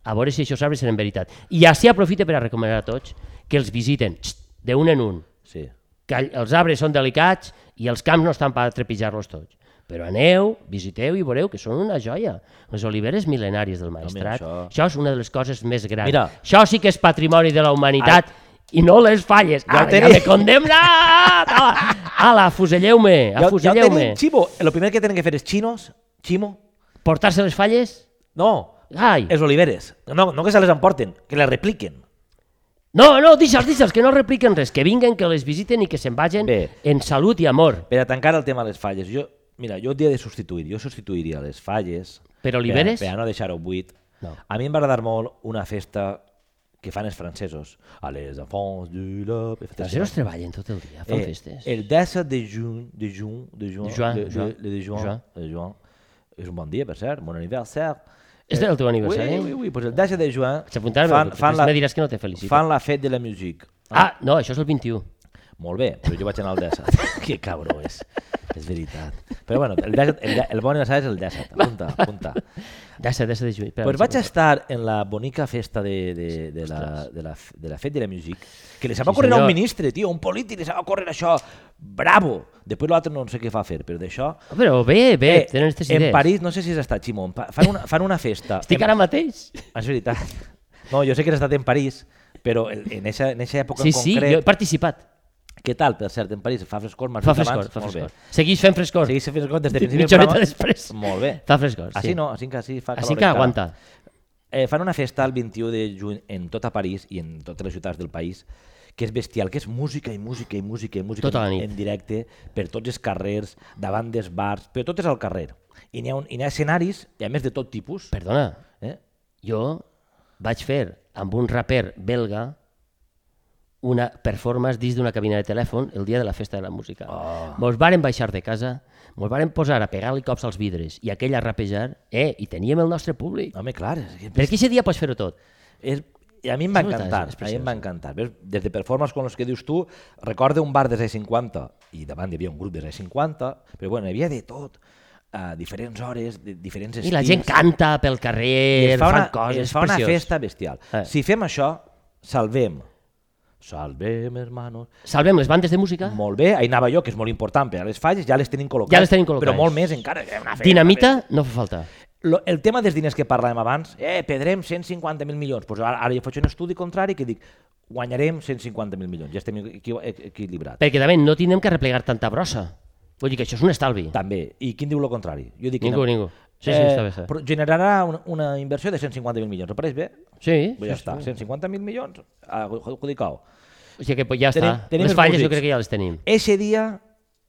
a veure si aquests arbres eren veritat. I així aprofita per a recomanar a tots que els visiten xt, de un en un, Sí. que els arbres són delicats i els camps no estan per trepitjar-los tots. Però aneu, visiteu i veureu que són una joia. Les oliveres mil·lenàries del Maestrat. això- això... és una de les coses més grans. Mira. Això sí que és patrimoni de la humanitat i no les falles. Ja Ara, ja tenim. m'he condemnat! Ala, ala fuselleu-me, Ja, ja ho afuselleu-me. tenim, Chivo. El primer que tenen que fer els xinos, Ximo? Portar-se les falles? No, Ai! els oliveres. No, no que se les emporten, que les repliquen. No, no, deixa'ls, deixa'ls, que no repliquen res, que vinguen, que les visiten i que se'n vagin Bé. en salut i amor. Per a tancar el tema de les falles, jo, mira, jo dia de substituir, jo substituiria les falles... Per oliveres? Per per a no deixar-ho buit. No. A mi em va agradar molt una festa que fan els francesos. A les enfants de la... Els francesos treballen tot el dia, fan Eh, festes. El 17 de juny, de juny, de juny, De juin, de, de, de juin. de juin. És un bon dia, per cert, bon aniversari. És del teu aniversari? Oui, oui, oui, pues el 17 de S'apuntaran, fan, després la, me diràs que no te felicito. fan la fête de la musique. Ah, no, això és el 21. Molt bé, però jo vaig anar al 17. que cabró és. És veritat. Però bueno, el, 17, el, el bon aniversari és el 17. Apunta, apunta. 17, 17 de juny. Espera, Pues vaig estar en la bonica festa de, de, de, la, de, la, de la Fête de la Musique, que li se va Sí, córrer a un ministre, tio, un polític, li se va córrer això, bravo! Després l'altre no sé què fa fer, però d'això... Ah, Però bé, bé, Eh, tenen aquestes en idees. París, no sé si has estat, Ximón, fan una, fan una festa... Estic en, ara mateix. És veritat. No, jo sé que has estat en París, però en en en eixa època Sí, en sí, concret... jo he participat. Què tal, per cert, en París? Fa frescor? m'has Fa frescor, fa frescor. Segueix fent frescor. Segueix fent frescor des de principi Mitja horeta després. Molt bé. Fa frescor, sí. Així no, així que així fa Així calor que encara. aguanta. Eh, fan una festa el 21 de juny en tota París i en totes les ciutats del país que és bestial, que és música i música i música i música Tota en, en directe per tots els carrers, davant dels bars, però tot és al carrer. I n'hi ha, un, i ha escenaris, i a més de tot tipus. Perdona, Eh? jo vaig fer amb un raper belga una performance dins d'una cabina de telèfon el dia de la festa de la música. Oh. Mos varen baixar de casa, mos varen posar a pegar-li cops als vidres i aquell a rapejar, eh, i teníem el nostre públic. Home, clar, és, Perquè aquest dia pots fer-ho tot. és, i a mi em va encantar, a mi em va encantar. Ves, des de performances com els que dius tu, recorde un bar dels anys 50, i davant hi havia un grup dels anys 50, però bueno, hi havia de tot, a diferents hores, de diferents estils. I la gent canta pel I carrer, es fa una, fan coses, es fa una preciós. festa bestial. Eh. Si fem això, salvem. Salvem, hermanos. Salvem les bandes de música. Molt bé, ahí anava jo, que és molt important, per a les falles ja les tenim col·locades. Ja les tenim col·locades. Però molt més encara. Una Dinamita no fa falta. Lo, el tema dels diners que parlàvem abans, eh, perdrem 150.000 milions. Pues ara, ara jo faig un estudi contrari que dic, guanyarem 150.000 milions, ja estem equi equi- equilibrats. Perquè també no tindrem que replegar tanta brossa. Vull dir que això és un estalvi. També. I quin diu el contrari? Jo dic que Ningú, no. ningú. Sí, sí, està bé, està bé. generarà una, una inversió de 150.000 milions. Em pareix bé? Sí, Pues ja està, 150.000 milions adjudicau. o sigui que pues, ja Tenim- està. tenim les falles jo músics. crec que ja les tenim. Eixe dia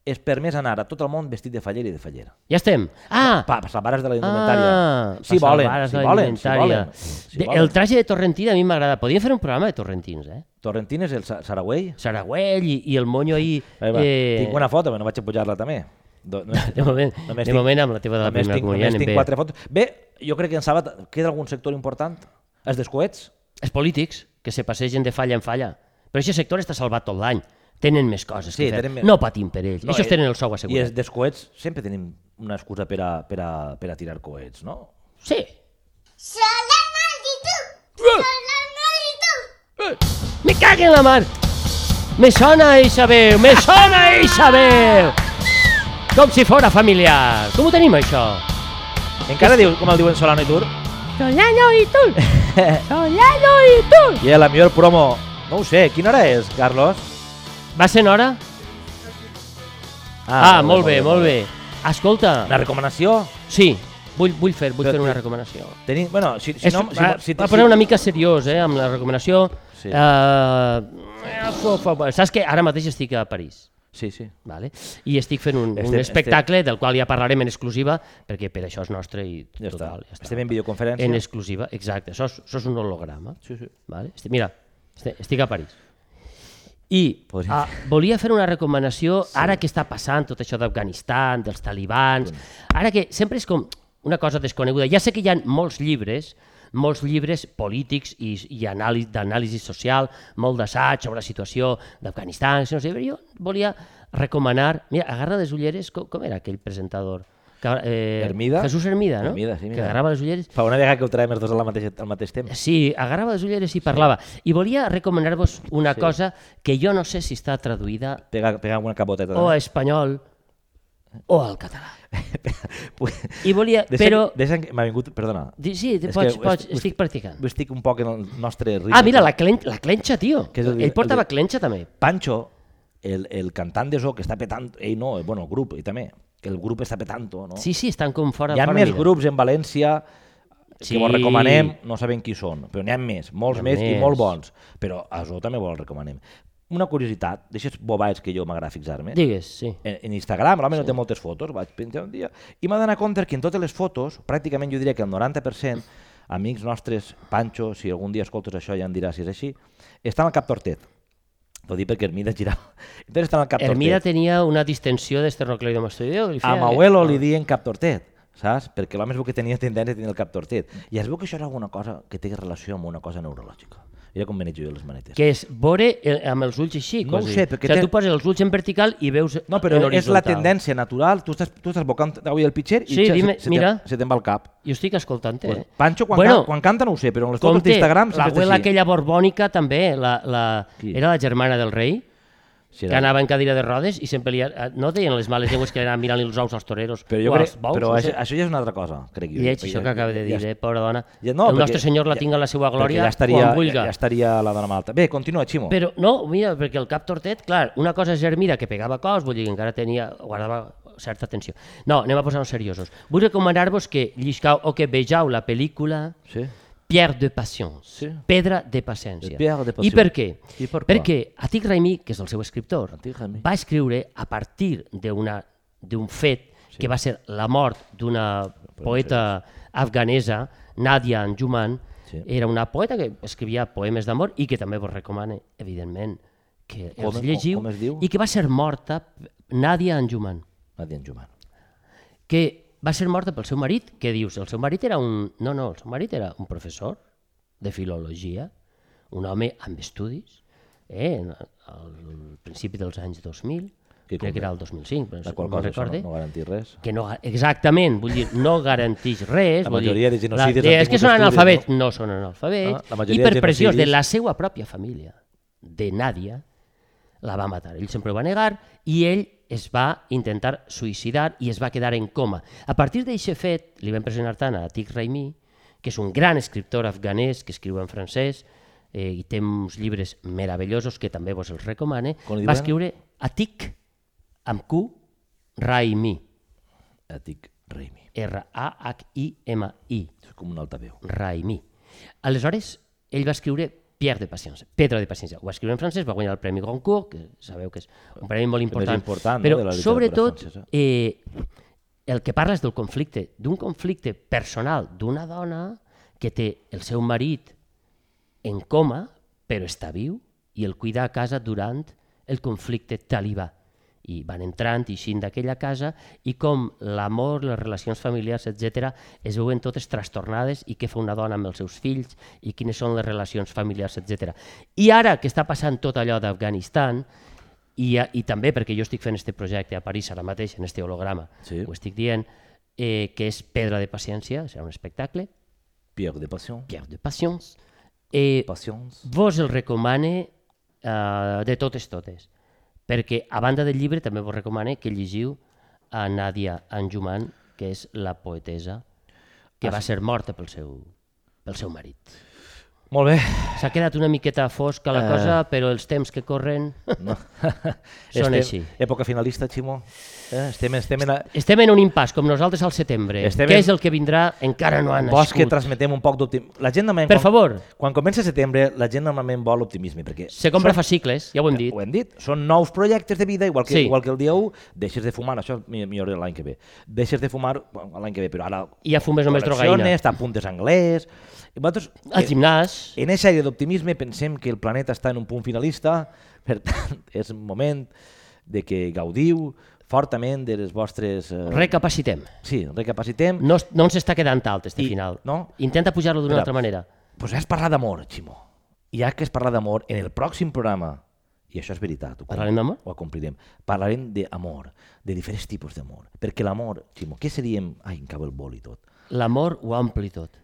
és permès anar a tot el món vestit de faller i de fallera. Ja estem. Ah! Pa, pa salvar-se de la indumentària. Ah, si volen, si volen, si volen. Si De- volen. El traje de Torrentina a mi m'agrada. Podríem fer un programa de torrentins, eh? Torrentín és el Sa- Saragüell? Saragüell i, i el monyo ahí... Ahí va. eh, Tinc una foto, però no vaig a pujar-la també. Do, no, De moment, de moment amb la teva de la primera tinc, comunió anem tinc bé. quatre fotos. Bé, jo crec que en Sabat queda algun sector important. Els dels coets. Els polítics, que se passegen de falla en falla. Però aquest sector està salvat tot l'any. Tenen més coses Sí, que fer. més- No patim per ells. No, Això eh, tenen el sou I assegurat. els dels coets sempre tenim una excusa per a, per a, per a tirar coets, no? Sí. ¡Sola malditud! ¡Sola malditud! Me cague en la mar! Me sona Isabel! Me sona Isabel! Com si fora familiar. Com ho tenim, això? Encara diu, com el diuen Solano i Tur? Solano i tu! Solano i tu! I la millor promo... No ho sé, quina hora és, Carlos? Va ser hora? Ah, molt bé, molt bé. Escolta, Una recomanació? sí, vull, vull fer, vull Però- fer una recomanació. Tenim, bueno, si, si És, no... Si, va, si, va poner una mica seriós, eh, amb la recomanació. Sí. Eh, fo- saps que ara mateix estic a París. Sí, sí. Vale? I estic fent un, un Estem- espectacle del qual ja parlarem en exclusiva, perquè per això és nostre i Ja total. està. Ja està. Estem en videoconferència. En exclusiva, exacte. Això és, això és un holograma. Sí, sí. Vale? Estic, mira, estic, a París. I Podríem- ah, volia fer una recomanació, sí. ara que està passant tot això d'Afganistan, dels talibans, ara que sempre és com una cosa desconeguda. Ja sé que hi ha molts llibres, molts llibres polítics i, i anàlisi- d'anàlisi social, molt d'assaig sobre la situació d'Afganistan, no sé, jo volia recomanar... Mira, agarra les ulleres, com, com era aquell presentador? Que, eh, Hermida? Jesús Hermida, no? Hermida, sí, que mira. agarrava les ulleres Fa una vegada que ho traiem els dos al mateix, al mateix temps. Sí, agarrava les ulleres i parlava. I volia recomanar-vos una sí. cosa que jo no sé si està traduïda Pega, pega una capoteta. o a espanyol o al català. I volia, Deixa, però... deixa que m'ha vingut... Perdona. Sí, És pots, que pots, est- estic practicant. Estic un poc en el nostre ritme. Ah, mira, la, clen, la clenxa, tio. Que és el- Ell portava el clenxa també. Pancho, el, el cantant de so que està petant, ell no, bueno, el grup, i també, que el grup està petant, no? Sí, sí, estan com fora, Hi ha fora més mida. grups en València que Sí. vos recomanem, no sabem qui són, però n'hi ha més, molts ha més, i més. molt bons. Però a això també vos recomanem. Una curiositat, d'aixes bobats que jo m'agrada fixar-me. Digues, sí. En, en Instagram, l'home no té moltes fotos, vaig penjar un dia, i m'ha d'anar compte que en totes les fotos, pràcticament jo diria que el 90%, amics nostres, Pancho, si algun dia escoltes això ja em diràs si és així, estan al Cap Tortet. Ho dic perquè Hermida girava. Entonces estan al Cap Hermida Tortet. tenia una distensió d'esternocleidomastoideo. A Mauelo li diuen Cap Tortet, saps? Perquè l'home es veu que tenia tendència a tenir el Cap Tortet. I es veu que això era alguna cosa que té relació amb una cosa neurològica. Mira com manejo jo les manetes. Que és veure el- amb els ulls així. No ho sé, perquè o sigui, té- tu poses els ulls en vertical i veus No, però és la tendència natural. Tu estàs, tu estàs bocant avui el pitxer i Sí, dime, se, mira. te, se te'n va el cap. Jo estic escoltant, eh? Pues, Pancho, quan, bueno, can, quan canta no ho sé, però en les fotos d'Instagram sempre l'abuela aquella borbònica també, la, la, Qui? era la germana del rei, Sí, que anava en cadira de rodes i sempre li, eh, no deien les males llengües que anaven mirant els ous als toreros. Però, jo crec, bous, però no això, sé. això ja és una altra cosa, crec jo. Lleig, això ja- que acaba de dir, ja- eh, pobra dona. Ja, no, el perquè nostre senyor la ja- tinga la seva glòria ja estaria, quan ja, vulga. ja estaria la dona malta. Bé, continua, Ximo. Però no, mira, perquè el cap tortet, clar, una cosa és Hermida, que pegava cos, vull dir que encara tenia, guardava certa atenció. No, anem a posar-nos seriosos. Vull recomanar-vos que lliscau o que vegeu la pel·lícula Sí. Pierre de Patience, Sí. Pedra de Paciència. Pierre de I per què? I per què? Perquè Atik Raimi, que és el seu escriptor, va escriure a partir d'un fet sí. que va ser la mort d'una poeta afganesa, Nadia Anjuman, Sí. era una poeta que escrivia poemes d'amor i que també vos recomane, evidentment, que Com- els com- llegiu, com es diu? i que va ser morta, Nadia Anjuman Nadia Anjuman. que va ser morta pel seu marit, que dius, el seu marit era un... No, no, el seu marit era un professor de filologia, un home amb estudis, eh, al principi dels anys 2000, Que crec que era el 2005, però La qual no recorde, no, no garantir res. que no, exactament, vull dir, no garanteix res. La vull dir, majoria de genocidis la- És que són analfabets, no, són analfabets, Ah, la majoria i per de pressions de la seva pròpia família, de Nàdia, la va matar. Ell sempre ho va negar i ell es va intentar suïcidar i es va quedar en coma. A partir d'aquest fet, li vam presentar tant a Atik Raimi, que és un gran escriptor afganès que escriu en francès eh, i té uns llibres meravellosos que també vos els recomane, va escriure Atik amb Q Raimi, Atik Raimi. R-A-H-I-M-I, És com un altaveu. Raimi. Aleshores, ell va escriure Pierre de Paciència, Pedra de Paciència. Ho va escriure en francès, va guanyar el Premi Goncourt, que sabeu que és un premi molt important. important, no, però de la literatura sobretot, francesa. eh, el que parla és del conflicte, d'un conflicte personal d'una dona que té el seu marit en coma, però està viu, i el cuida a casa durant el conflicte talibà. I van entrant i eixint d'aquella casa i com l'amor, les relacions familiars, etc es veuen totes trastornades i què fa una dona amb els seus fills i quines són les relacions familiars, etc. I ara que està passant tot allò d'Afganistan, i, i també perquè jo estic fent este projecte a París ara mateix, en este holograma, Sí. ho estic dient, eh, que és Pedra de Paciència, serà un espectacle, Pierre de Passion. Pierre de Patience, eh, Passions. vos el recomane eh, de totes totes, perquè a banda del llibre també vos recomane que llegiu a Nadia Anjuman, que és la poetesa que va ser morta pel seu, pel seu marit. Molt bé. S'ha quedat una miqueta fosca la Eh. cosa, però els temps que corren No. són Estem- així. Època finalista, Ximo. Eh? Estem, estem en... A... Estem en un impàs, com nosaltres al setembre. Estem Què en- és el que vindrà? Encara no han Vols que transmetem un poc d'optimisme. La gent normalment... Per quan- favor, Quan comença setembre, la gent normalment vol optimisme, perquè... se compra són- fascicles, ja ho hem dit. Ho hem dit, són nous projectes de vida, igual que, Sí. igual que el dia 1, deixes de fumar, això mi- millor l'any que ve, deixes de fumar l'any que ve, però ara... I ja fumes només drogaïna. t'apuntes anglès... I vosaltres, Al eh, gimnàs, en aquest aire d'optimisme pensem que el planeta està en un punt finalista, per tant, és un moment de que gaudiu fortament de les vostres... Eh, recapacitem. Sí, recapacitem. No, no ens està quedant alt, este I- final. no? Intenta pujar-lo d'una altra manera. Pues has parlat d'amor, Ximo. I ja que has parlat d'amor, en el pròxim programa, i això és veritat, ho, Parlarem d'amor? ho complirem, parlarem d'amor, de diferents tipus d'amor. Perquè l'amor, Ximo, què seríem... Ai, em cau el bol i tot. L'amor ho ampli tot.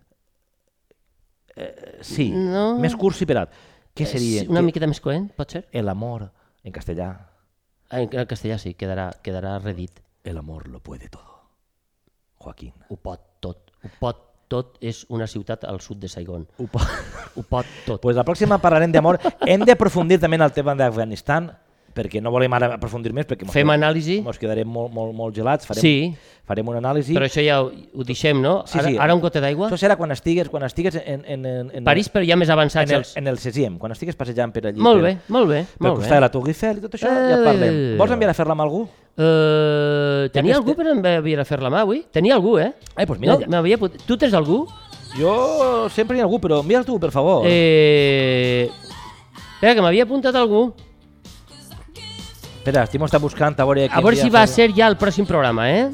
Eh, sí, No. més curt i perat. Què seria? Una miqueta més coent, pot ser? El amor, en castellà, En en castellà sí, quedarà, quedarà redit. el amor lo puede todo. Joaquín. Ho pot tot. Ho pot tot és una ciutat al sud de Saigon. Ho po- Ho pot tot. pues la pròxima parlarem d'amor. Hem d'aprofundir també en el tema d'Afganistan, perquè no volem ara aprofundir més, perquè mos Fem anàlisi? mos quedarem molt, molt, molt gelats, farem, Sí. farem una anàlisi. Però això ja ho, ho deixem, no? Sí, ara, sí. ara un gote d'aigua? Això serà quan estigues, quan estigues en, en, en, en, París, però ja més en, avançats el, els... en el Cesiem, quan estigues passejant per allí. Molt per, bé, molt bé, Per molt costat bé. de la Tour Eiffel i tot això, ja Eh. parlem. Vols enviar a fer-la amb algú? Uh, tenia algú per enviar a fer-la mà avui? Tenia algú, eh? Eh, doncs mira, no, ja- put... Tu tens algú? Jo sempre hi ha algú, però envia'l tu, per favor. Eh... Espera, que m'havia apuntat algú. Espera, estic està buscant a veure... A veure si va ser ja el pròxim programa, eh?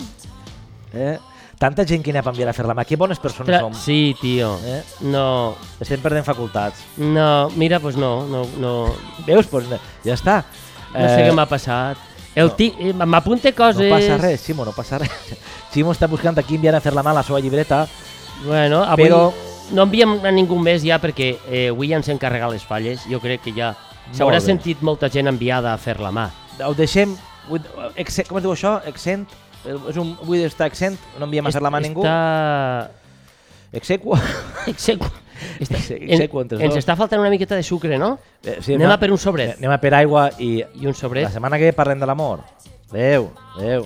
Eh? Tanta gent que ha per enviar a fer la mà. Que bones persones Tra... som. Sí, tio. Eh? No, Estem perdent facultats. no, mira, doncs no, no, no, Veus? Pues ja està. no sé què m'ha passat. El ti... eh, M'apunte coses... No passa res, Ximo, no passa res. Ximo està buscant a qui enviar a fer la mà a la seva llibreta. Bueno, avui Però- no enviem a ningú més ja perquè eh, avui ja ens hem carregat les falles. Jo crec que ja s'haurà sentit molta gent enviada a fer la mà. Ho deixem... exe- Com es diu això? Eh, És un, vull estar exent, no enviem a fer la mà a ningú. Està... Exequo. Execu. Està... Exe- en- execu entre ens està faltant una miqueta de sucre, no? Eh, sí, Anem a per un sobret. Anem a per aigua i I un sobret. la setmana que ve parlem de l'amor. Adéu, adéu.